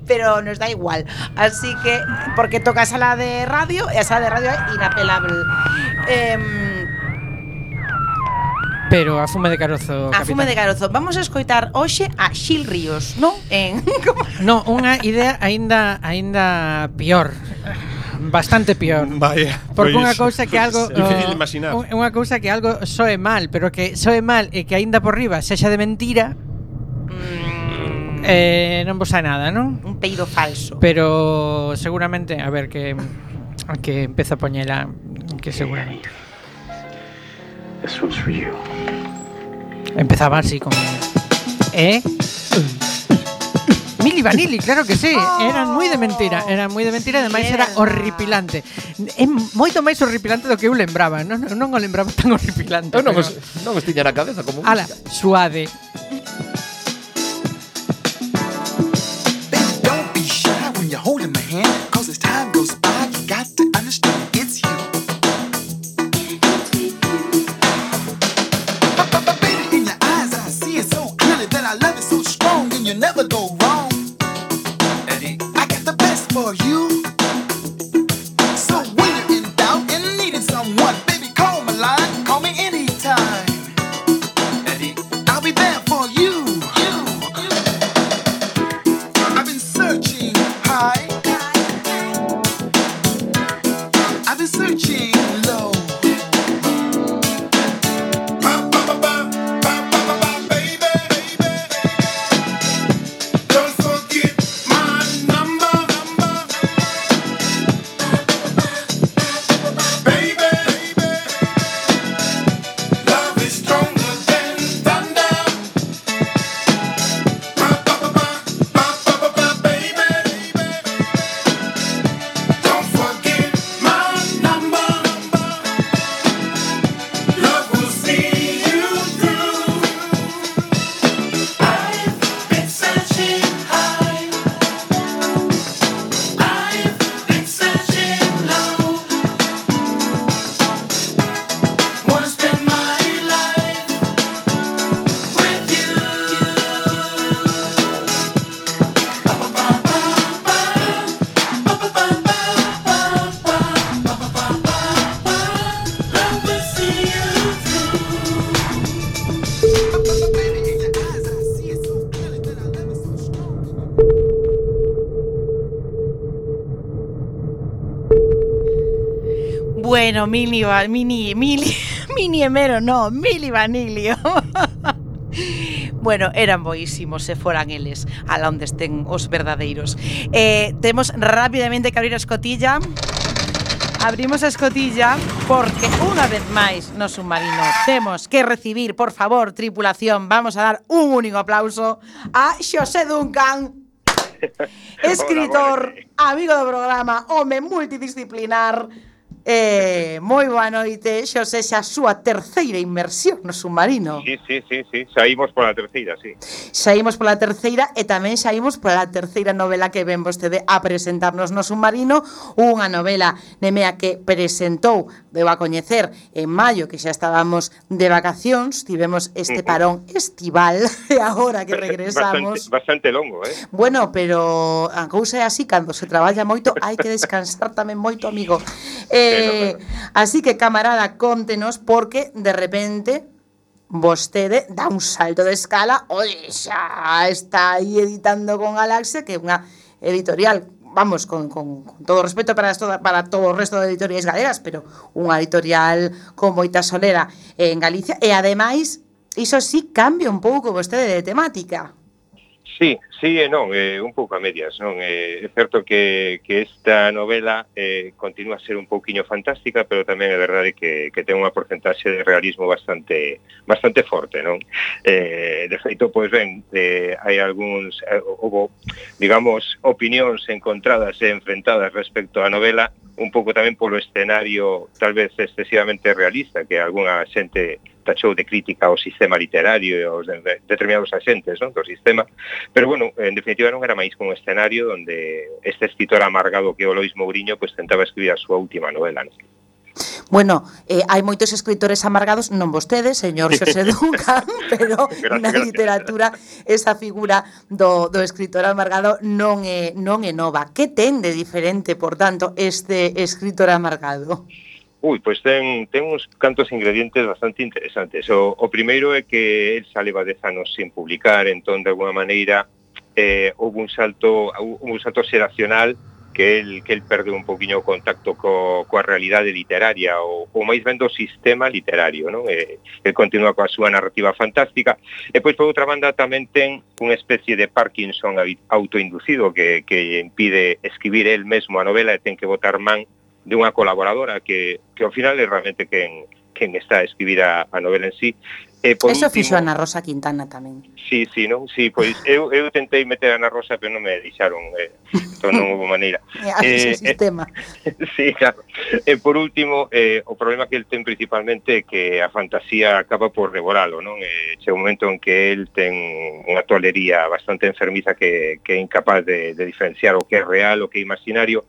pero nos da igual. Así que, porque toca sala de radio, e a sala de radio é inapelable. Eh, Pero a fume de carozo A fume capitán. de carozo Vamos a escoitar hoxe a Xil Ríos Non? En... No, unha idea aínda aínda peor Bastante pior. Vaya. Porque pois, unha cousa que algo Difícil oh, de imaginar. un- Unha cousa que algo soe mal, pero que soe mal e que aínda por riba sexa de mentira, eh, non vos sae nada, non? un peido falso. Pero seguramente, a ver que que empeza a poñela que seguramente. This one's for you. Empezaba así con ¿Eh? Mili Vanilli, claro que sí. Oh. Eran moi de mentira, eran moi de mentira, ademais era horripilante. É moito máis horripilante do que eu lembraba, non, non non o lembraba tan horripilante. Eu non, os, non os tiña na cabeza como Ala, suade, Bueno, Mili, Mini, Mili, Mini Emero, no, Mili Vanilio. Bueno, eran boísimos se foran eles a onde estén os verdadeiros. Eh, temos rapidamente que abrir a escotilla. Abrimos a escotilla porque unha vez máis no submarino temos que recibir, por favor, tripulación, vamos a dar un único aplauso a Xosé Duncan. Escritor, amigo do programa, home multidisciplinar, Eh, moi boa noite, xa a súa terceira inmersión no submarino. Sí, sí, sí, sí, saímos pola terceira, sí. Saímos pola terceira e tamén saímos pola terceira novela que ven vostede a presentarnos no submarino, unha novela Nemea que presentou, deu a coñecer en maio que xa estábamos de vacacións, tivemos este parón estival e agora que regresamos. Bastante, bastante longo, eh? Bueno, pero a cousa é así, cando se traballa moito hai que descansar tamén moito, amigo. Eh, Eh, así que, camarada, contenos porque de repente vostede dá un salto de escala, oye, xa está aí editando con Galaxia, que é unha editorial, vamos, con, con, con todo o respeto para, esto, para todo o resto de editoriais galegas, pero unha editorial con moita solera en Galicia, e ademais, iso sí cambia un pouco vostede de temática. Sí, Sí eh, e non, eh, un pouco a medias, non? Eh, é certo que, que esta novela eh, continúa a ser un pouquiño fantástica, pero tamén é verdade que, que ten unha porcentaxe de realismo bastante bastante forte, non? Eh, de feito, pois ben, eh, hai algúns, eh, houve, digamos, opinións encontradas e enfrentadas respecto á novela, un pouco tamén polo escenario tal vez excesivamente realista que algunha xente tachou de crítica ao sistema literario e aos de, de, determinados axentes non? do sistema, pero bueno, en definitiva non era máis que un escenario onde este escritor amargado que o Lois Mourinho pues, tentaba escribir a súa última novela. Non? Bueno, eh, hai moitos escritores amargados, non vostedes, señor Xosé Duncan, pero gracias, na literatura esa figura do, do escritor amargado non é, non é nova. Que ten de diferente, por tanto, este escritor amargado? Pois Ui, pois ten, ten uns cantos ingredientes bastante interesantes. O, o primeiro é que el xa leva 10 anos sin publicar, entón, de alguna maneira, eh, houve un salto, houve un salto xeracional que el, que el perdeu un poquinho o contacto co, coa realidade literaria ou, ou máis ben do sistema literario non? Eh, el continúa coa súa narrativa fantástica e pois por outra banda tamén ten unha especie de Parkinson autoinducido que, que impide escribir el mesmo a novela e ten que botar man de unha colaboradora que, que ao final é realmente quen, quen está a escribir a, a novela en sí. E por Eso último, fixo Ana Rosa Quintana tamén. Sí, sí, non? Sí, pois eu, eu tentei meter a Ana Rosa, pero non me deixaron, eh, entón non houve maneira. eh, sistema. Eh, sí, claro. E por último, eh, o problema que el ten principalmente é que a fantasía acaba por devoralo, non? Eh, che un momento en que el ten unha tolería bastante enfermiza que, que é incapaz de, de diferenciar o que é real, o que é imaginario,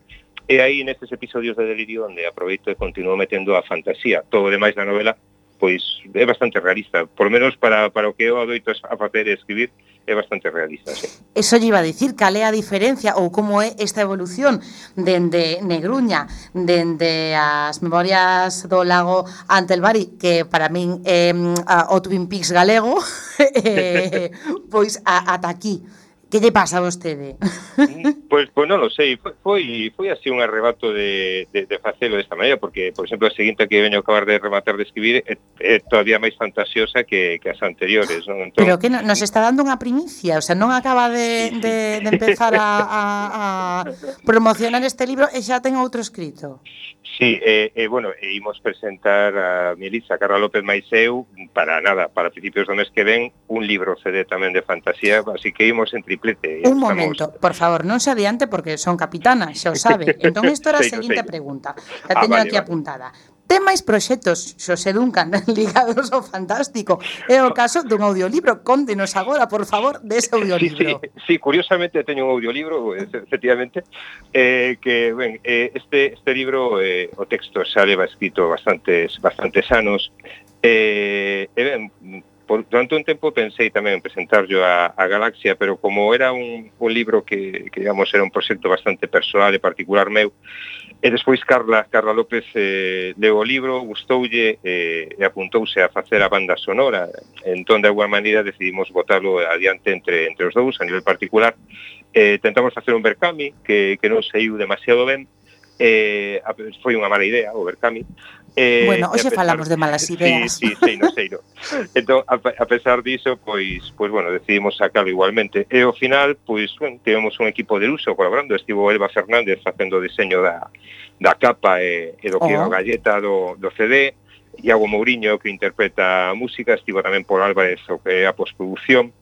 E aí nestes episodios de delirio onde aproveito e continuo metendo a fantasía. Todo o demais da novela pois é bastante realista, por lo menos para, para o que eu adoito a facer e escribir, é bastante realista, sí. Eso lle iba a dicir, cal é a diferencia ou como é esta evolución dende Negruña, dende as memorias do lago Antelbari, que para min é eh, o Twin Peaks galego, eh, pois a, ata aquí. Que lle pasa a vostede? Pois, pois non lo sei, foi, foi, foi así un arrebato de, de, de facelo desta maneira, porque, por exemplo, a seguinte que veño acabar de rematar de escribir é, é todavía máis fantasiosa que, que as anteriores. Non? Entón... Pero que no, nos está dando unha primicia, o sea, non acaba de, de, de empezar a, a, a promocionar este libro e xa ten outro escrito. Sí, e, eh, eh, bueno, e imos presentar a Melissa Carla López Maiseu para nada, para principios do mes que ven, un libro CD tamén de fantasía, así que imos en triplete. Un momento, estamos... por favor, non se adiante porque son capitana, xa o sabe. Entón, isto era a seguinte pregunta. A teño ah, vale, aquí vale. apuntada. máis proxectos, Xosé Duncan, ligados ao fantástico. É o caso dun audiolibro. Contenos agora, por favor, dese audiolibro. Sí, sí, sí, curiosamente teño un audiolibro, efectivamente, eh, que, ben, eh, este, este libro, eh, o texto xa leva escrito bastantes, bastantes anos, eh, e ben, por, durante un tempo pensei tamén en presentarlo a, a Galaxia, pero como era un, un libro que, que, digamos, era un proxecto bastante personal e particular meu, e despois Carla, Carla López eh, leu o libro, gustoulle eh, e apuntouse a facer a banda sonora. Entón, de alguma maneira, decidimos botarlo adiante entre, entre os dous, a nivel particular. Eh, tentamos facer un Berkami, que, que non saiu demasiado ben, eh, foi unha mala idea o Berkami, Eh, bueno, hoxe pesar, falamos de malas ideas. Sí, sí, sei, no, sei, no. Entón, a, a pesar diso, pois, pois, bueno, decidimos sacalo igualmente. Eh, e ao final, pois, bueno, tivemos un equipo de uso colaborando. Estivo Elba Fernández facendo o diseño da, da capa eh, eh, e, e do que oh. a galleta do, do CD. Iago Mourinho, que interpreta a música, estivo tamén por Álvarez, o que é a postproducción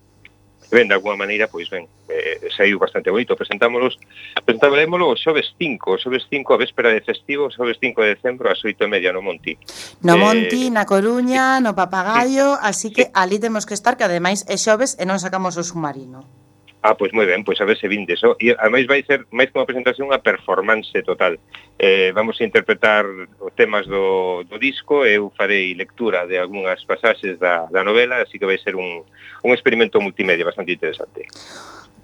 ben, de alguma maneira, pois ben, eh, saiu bastante bonito. Presentámolos, presentámoslo o xoves 5, o xoves 5 a véspera de festivo, o xoves 5 de decembro ás 8 e media no Monti. No eh, Monti, na Coruña, no Papagayo, así que ali temos que estar, que ademais é xoves e non sacamos o submarino. Ah, pois moi ben, pois a ver se vindes. Oh, e ademais vai ser máis que unha presentación unha performance total. Eh, vamos a interpretar os temas do, do disco, eu farei lectura de algunhas pasaxes da, da novela, así que vai ser un, un experimento multimedia bastante interesante.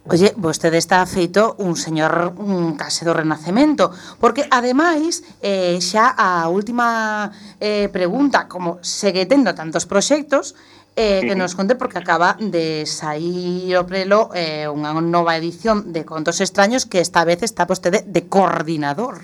Oye, vostede está feito un señor un case do Renacemento, porque ademais eh, xa a última eh, pregunta, como segue tendo tantos proxectos, eh, que nos conte porque acaba de sair o prelo eh, unha nova edición de Contos Extraños que esta vez está vostede de coordinador.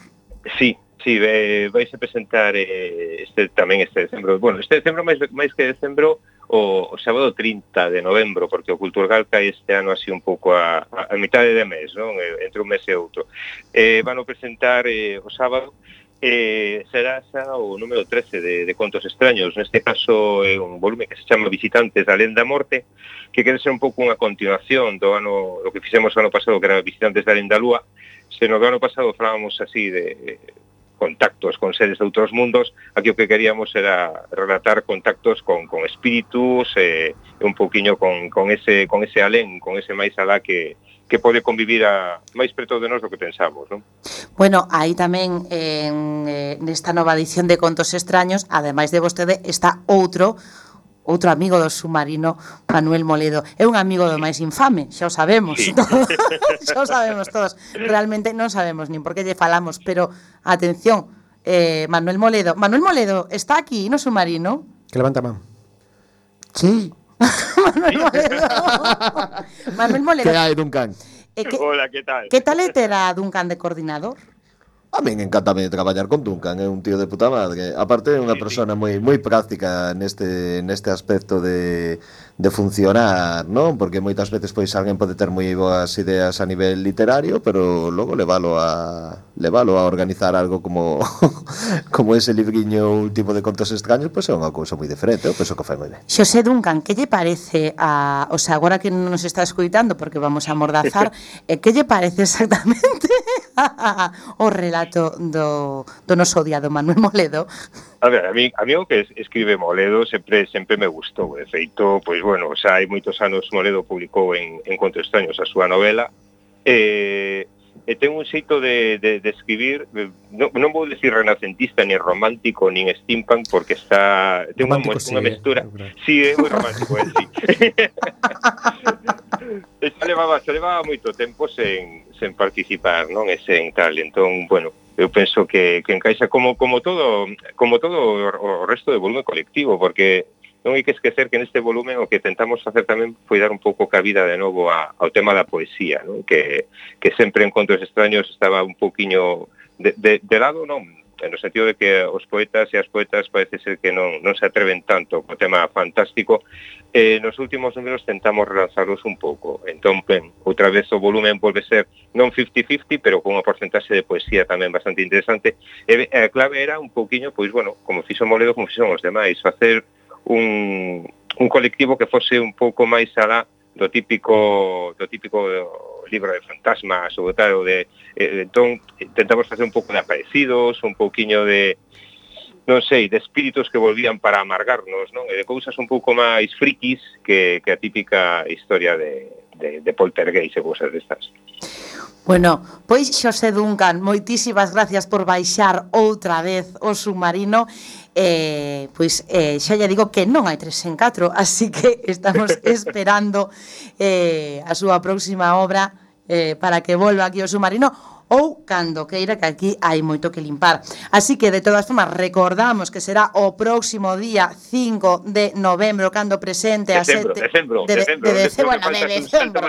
Sí, sí, eh, vais a presentar eh, este tamén este decembro. Bueno, este decembro máis, máis que decembro o, o sábado 30 de novembro, porque o Culturgal cae este ano así un pouco a, a, a mitade de mes, non? Eh, entre un mes e outro. Eh, van a presentar eh, o sábado eh, será xa o número 13 de, de Contos Extraños. Neste caso é un volume que se chama Visitantes da Lenda Morte, que quere ser un pouco unha continuación do ano do que fixemos o ano pasado, que era Visitantes da Lenda Lúa, se no do ano pasado falábamos así de contactos con seres de outros mundos, aquí o que queríamos era relatar contactos con, con espíritus, eh, un pouquiño con, con, ese, con ese alén, con ese máis alá que, que pode convivir a máis preto de nós do que pensamos, non? Bueno, aí tamén en, eh, nesta nova edición de Contos Extraños, ademais de vostede, está outro outro amigo do submarino Manuel Moledo. É un amigo do máis infame, xa o sabemos. Sí. Todos, xa o sabemos todos. Realmente non sabemos nin por que lle falamos, pero atención, eh, Manuel Moledo. Manuel Moledo está aquí no submarino? Que levanta a man. Sí. Manuel Moledo. Manuel Moledo. Que hai, Duncan? Eh, que, Hola, que tal? que tal é ter a Duncan de coordinador? A min encantame traballar con Duncan, é un tío de puta madre. Aparte é unha persona moi moi práctica neste neste aspecto de de funcionar, non? Porque moitas veces pois alguén pode ter moi boas ideas a nivel literario, pero logo levalo a levalo a organizar algo como como ese libriño último de contos extraños, pois é unha cousa moi diferente, eu penso que fai moi ben. Xosé Duncan, que lle parece a, o sea, agora que non nos está escoitando porque vamos a mordazar, eh, que lle parece exactamente o relato do, do noso odiado Manuel Moledo. A ver, a mí, a mí o que escribe Moledo sempre sempre me gustou. De feito, pois bueno, xa hai moitos anos Moledo publicou en, en Conto Extraños a súa novela, eh, e ten un xeito de, de, de escribir eh, non, non vou decir renacentista ni romántico nin steampunk porque está ten unha, unha eh, mestura. si sí, é moi romántico é, sí. e xa levaba, xa levaba moito tempo sen, sen participar non? E sen tal. Entón bueno eu penso que, que encaixa como como todo como todo o, o resto de volumen colectivo porque non hai que esquecer que neste volumen o que tentamos facer tamén foi dar un pouco cabida de novo a, ao tema da poesía, non? Que, que sempre en Contos Extraños estaba un poquinho de, de, de lado, non? no sentido de que os poetas e as poetas parece ser que non, non se atreven tanto co tema fantástico, eh, nos últimos números tentamos relanzarlos un pouco. Entón, ben, outra vez o volumen volve ser non 50-50, pero con unha porcentaxe de poesía tamén bastante interesante. E a clave era un pouquiño, pois, bueno, como fixo Moledo, como fixo os demais, facer un, un colectivo que fose un pouco máis alá do típico do típico libro de fantasmas ou tal, de eh, entón tentamos facer un pouco de aparecidos, un pouquiño de non sei, de espíritus que volvían para amargarnos, non? E de cousas un pouco máis frikis que, que a típica historia de, de, de poltergeist e cousas destas. Bueno, pois Xosé Duncan, moitísimas gracias por baixar outra vez o submarino eh, pois eh, xa lle digo que non hai tres en catro, así que estamos esperando eh, a súa próxima obra eh, para que volva aquí o submarino ou cando queira que aquí hai moito que limpar. Así que, de todas formas, recordamos que será o próximo día 5 de novembro, cando presente a sete... Decembro, de, decembro, de, decembro, bueno, de decembro.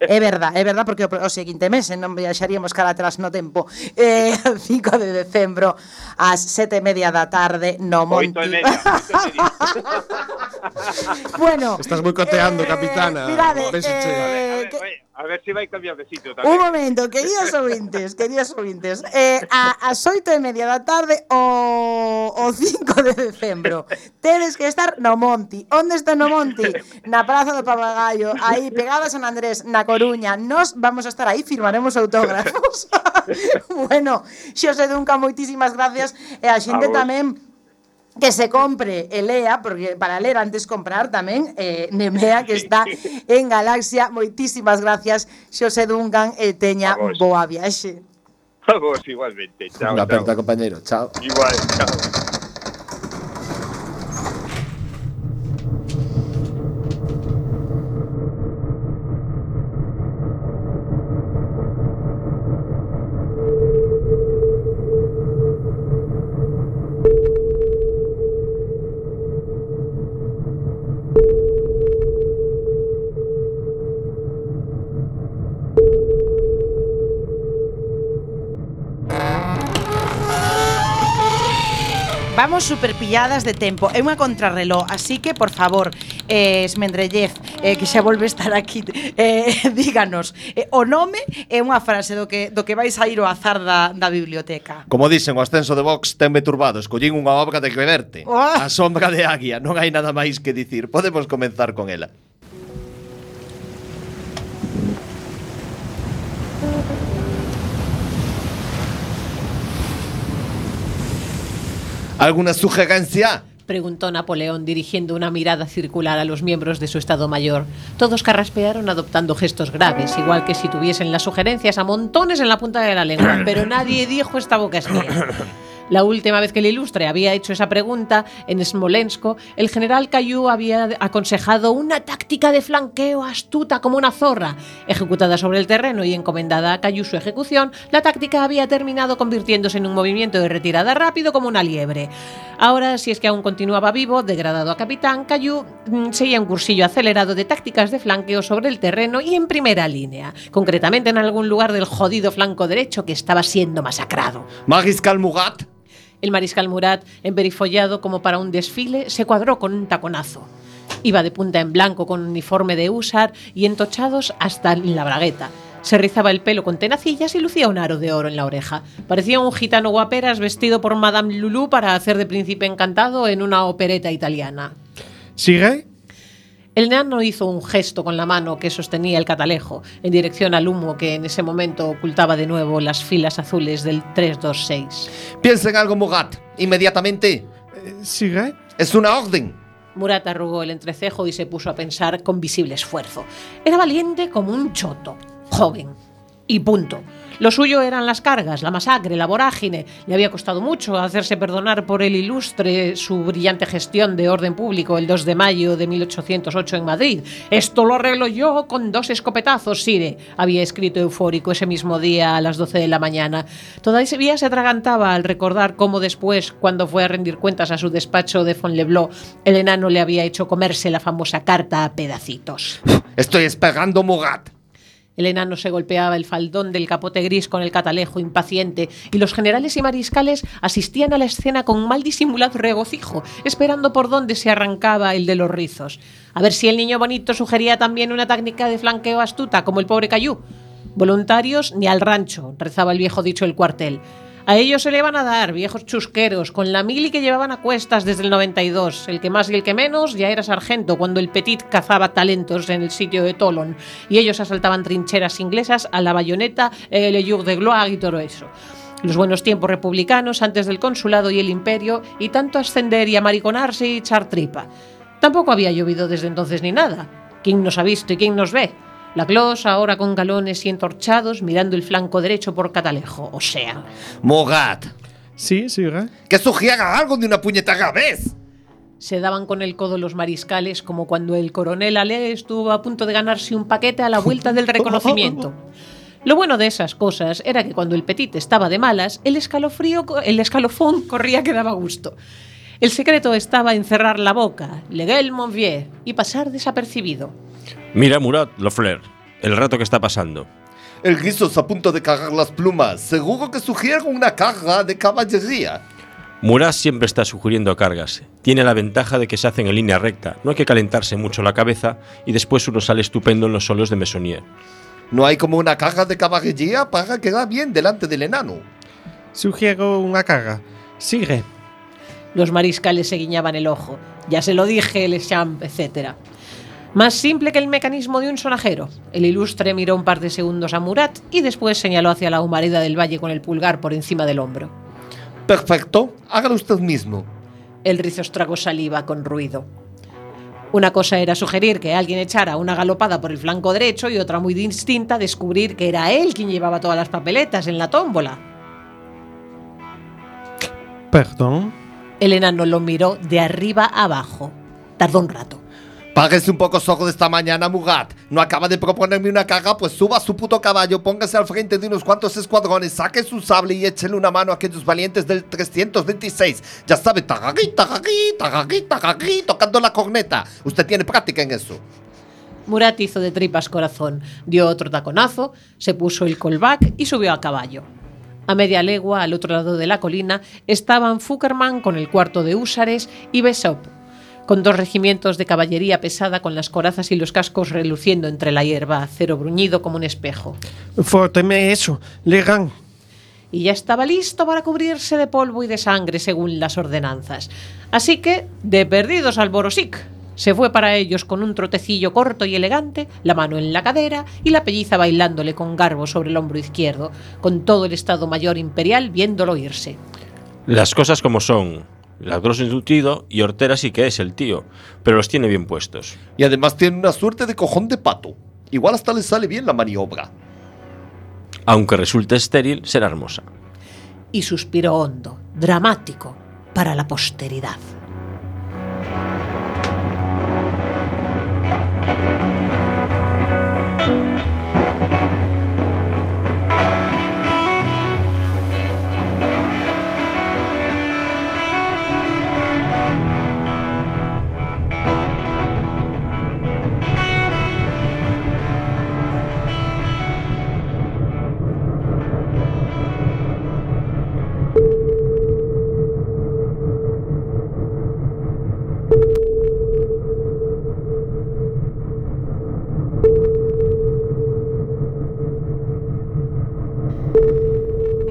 É verdad, é verdad, porque o, o seguinte mes eh, non viaxaríamos cara atrás no tempo. Eh, 5 de decembro, ás sete e media da tarde, no Monti. E media. bueno. Estás boicoteando, eh, capitana. Mirade, eh, eh, A ver se vai cambiar de sitio tamén. Un momento, queridos ouvintes, queridos ouvintes. Eh, a, as oito e media da tarde o, o 5 de decembro tedes que estar no Monti. Onde está no Monti? Na Praza do Papagayo, aí pegada a San Andrés, na Coruña. Nos vamos a estar aí, firmaremos autógrafos. bueno, xose Dunca, moitísimas gracias. E a xente a tamén que se compre e lea, porque para ler antes comprar tamén, eh, Nemea, que está en Galaxia. Moitísimas gracias, Xosé Duncan, e teña boa viaxe. A vos igualmente. Chao, Unha aperta, compañero. Chao. Igual, chao. Estamos superpilladas de tempo. É unha contrarreló, así que, por favor eh, Esmendrellez, eh, que xa volve estar aquí eh, Díganos. Eh, O nome é unha frase do que, do que vais a ir o azar da, da biblioteca. Como dicen, o ascenso de Vox tenme turbado. Escollín unha obra de que verte oh. A sombra de águia, non hai nada máis que dicir. Podemos comenzar con ela. ¿Alguna sugerencia? preguntó Napoleón dirigiendo una mirada circular a los miembros de su Estado Mayor. Todos carraspearon adoptando gestos graves, igual que si tuviesen las sugerencias a montones en la punta de la lengua, pero nadie dijo esta boca es mía. La última vez que el ilustre había hecho esa pregunta en Smolensk, el general Caillou había aconsejado una táctica de flanqueo astuta como una zorra. Ejecutada sobre el terreno y encomendada a Caillou su ejecución, la táctica había terminado convirtiéndose en un movimiento de retirada rápido como una liebre. Ahora, si es que aún continuaba vivo, degradado a capitán, Caillou mm, seguía un cursillo acelerado de tácticas de flanqueo sobre el terreno y en primera línea, concretamente en algún lugar del jodido flanco derecho que estaba siendo masacrado. Mariscal Murat. El mariscal Murat, emperifollado como para un desfile, se cuadró con un taconazo. Iba de punta en blanco con uniforme de húsar y entochados hasta la bragueta. Se rizaba el pelo con tenacillas y lucía un aro de oro en la oreja. Parecía un gitano guaperas vestido por Madame Lulú para hacer de príncipe encantado en una opereta italiana. ¿Sigue? El nano hizo un gesto con la mano que sostenía el catalejo en dirección al humo que en ese momento ocultaba de nuevo las filas azules del 326. Piensa en algo, Murat. Inmediatamente. ¿Sigue? Es una orden. Murat arrugó el entrecejo y se puso a pensar con visible esfuerzo. Era valiente como un choto, joven. Y punto. Lo suyo eran las cargas, la masacre, la vorágine. Le había costado mucho hacerse perdonar por el ilustre su brillante gestión de orden público el 2 de mayo de 1808 en Madrid. Esto lo arreglo yo con dos escopetazos, Sire, había escrito eufórico ese mismo día a las 12 de la mañana. Todavía se atragantaba al recordar cómo después, cuando fue a rendir cuentas a su despacho de Fonleblot, el enano le había hecho comerse la famosa carta a pedacitos. Estoy esperando, Murat. El enano se golpeaba el faldón del capote gris con el catalejo impaciente y los generales y mariscales asistían a la escena con mal disimulado regocijo, esperando por dónde se arrancaba el de los rizos. A ver si el niño bonito sugería también una técnica de flanqueo astuta como el pobre Cayú. Voluntarios ni al rancho, rezaba el viejo dicho del cuartel. A ellos se le iban a dar, viejos chusqueros, con la mili que llevaban a cuestas desde el 92. El que más y el que menos ya era sargento cuando el Petit cazaba talentos en el sitio de Tolon y ellos asaltaban trincheras inglesas a la bayoneta, el Jour de Gloire y todo eso. Los buenos tiempos republicanos antes del consulado y el imperio y tanto ascender y amariconarse y echar tripa. Tampoco había llovido desde entonces ni nada. ¿Quién nos ha visto y quién nos ve? La Clos ahora con galones y entorchados mirando el flanco derecho por Catalejo, o sea. Murat. Sí, sigue. Que sugiera algo de una puñetera vez. Se daban con el codo los mariscales como cuando el coronel Ale estuvo a punto de ganarse un paquete a la vuelta del reconocimiento. Lo bueno de esas cosas era que cuando el petit estaba de malas, el escalofrío, el escalofón corría que daba gusto. El secreto estaba en cerrar la boca, leguer Monvier, y pasar desapercibido. Mira, Murat, Lofler, el rato que está pasando. El guiso está a punto de cagar las plumas. Seguro que sugiere una carga de caballería. Murat siempre está sugiriendo cargas. Tiene la ventaja de que se hacen en línea recta. No hay que calentarse mucho la cabeza y después uno sale estupendo en los solos de Mesonier. No hay como una carga de caballería para quedar bien delante del enano. Sugiero una carga. Sigue. Los mariscales se guiñaban el ojo. Ya se lo dije, el champ, etc. Más simple que el mecanismo de un sonajero. El ilustre miró un par de segundos a Murat y después señaló hacia la humareda del valle con el pulgar por encima del hombro. Perfecto, hágalo usted mismo. El rizos tragó saliva con ruido. Una cosa era sugerir que alguien echara una galopada por el flanco derecho y otra muy distinta descubrir que era él quien llevaba todas las papeletas en la tómbola. Perdón. El enano lo miró de arriba a abajo. Tardó un rato. Páguese un poco soco de esta mañana, Murat. No acaba de proponerme una carga, pues suba su puto caballo, póngase al frente de unos cuantos escuadrones, saque su sable y échele una mano a aquellos valientes del 326. Ya sabe, tagagui, tagagui, tagagui, tagagui, tocando la corneta. Usted tiene práctica en eso. Murat hizo de tripas corazón, dio otro taconazo, se puso el colback y subió a caballo. A media legua, al otro lado de la colina, estaban Fuckerman con el cuarto de húsares y Besop, con dos regimientos de caballería pesada con las corazas y los cascos reluciendo entre la hierba, acero bruñido como un espejo. Fórteme eso. Legan. Y ya estaba listo para cubrirse de polvo y de sangre según las ordenanzas. Así que, de perdidos al Borosic, se fue para ellos con un trotecillo corto y elegante, la mano en la cadera y la pelliza bailándole con garbo sobre el hombro izquierdo, con todo el Estado Mayor Imperial viéndolo irse. Las cosas como son. Ladroso embutido y Hortera sí que es el tío, pero los tiene bien puestos. Y además tiene una suerte de cojón de pato. Igual hasta le sale bien la maniobra. Aunque resulte estéril, será hermosa. Y suspiro hondo, dramático, para la posteridad.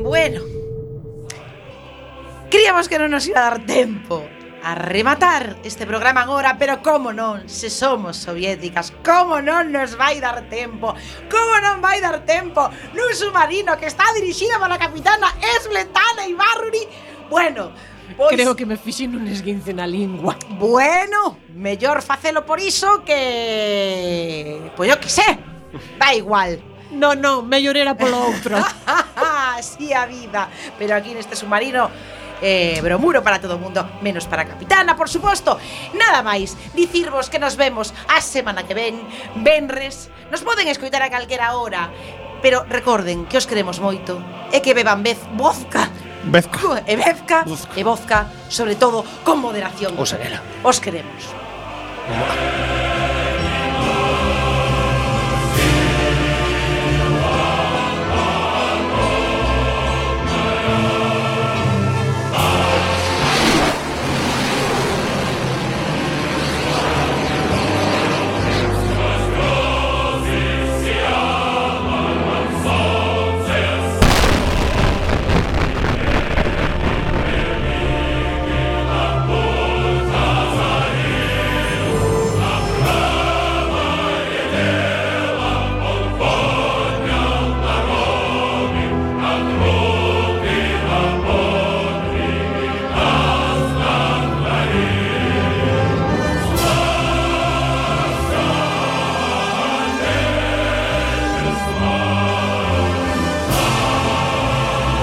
Bueno, Críamos que non nos iba a dar tempo a rematar este programa agora, pero como non, se somos soviéticas, como non nos vai dar tempo, como non vai dar tempo nun submarino que está dirixido pola capitana Esbletana Ibarruri, bueno, pois... Creo que me fixen un esguince na lingua. Bueno, mellor facelo por iso que... Pois eu que sé, da igual. No, no, mellor era polo outro. Así a vida. Pero aquí neste submarino eh, bromuro para todo o mundo, menos para a capitana, por suposto. Nada máis, dicirvos que nos vemos a semana que ven, venres. Nos poden escoitar a calquera hora, pero recorden que os queremos moito e que beban vez vodka. Vezca. E vezca, vodka. e vodka, sobre todo con moderación. Os, os queremos. Mua.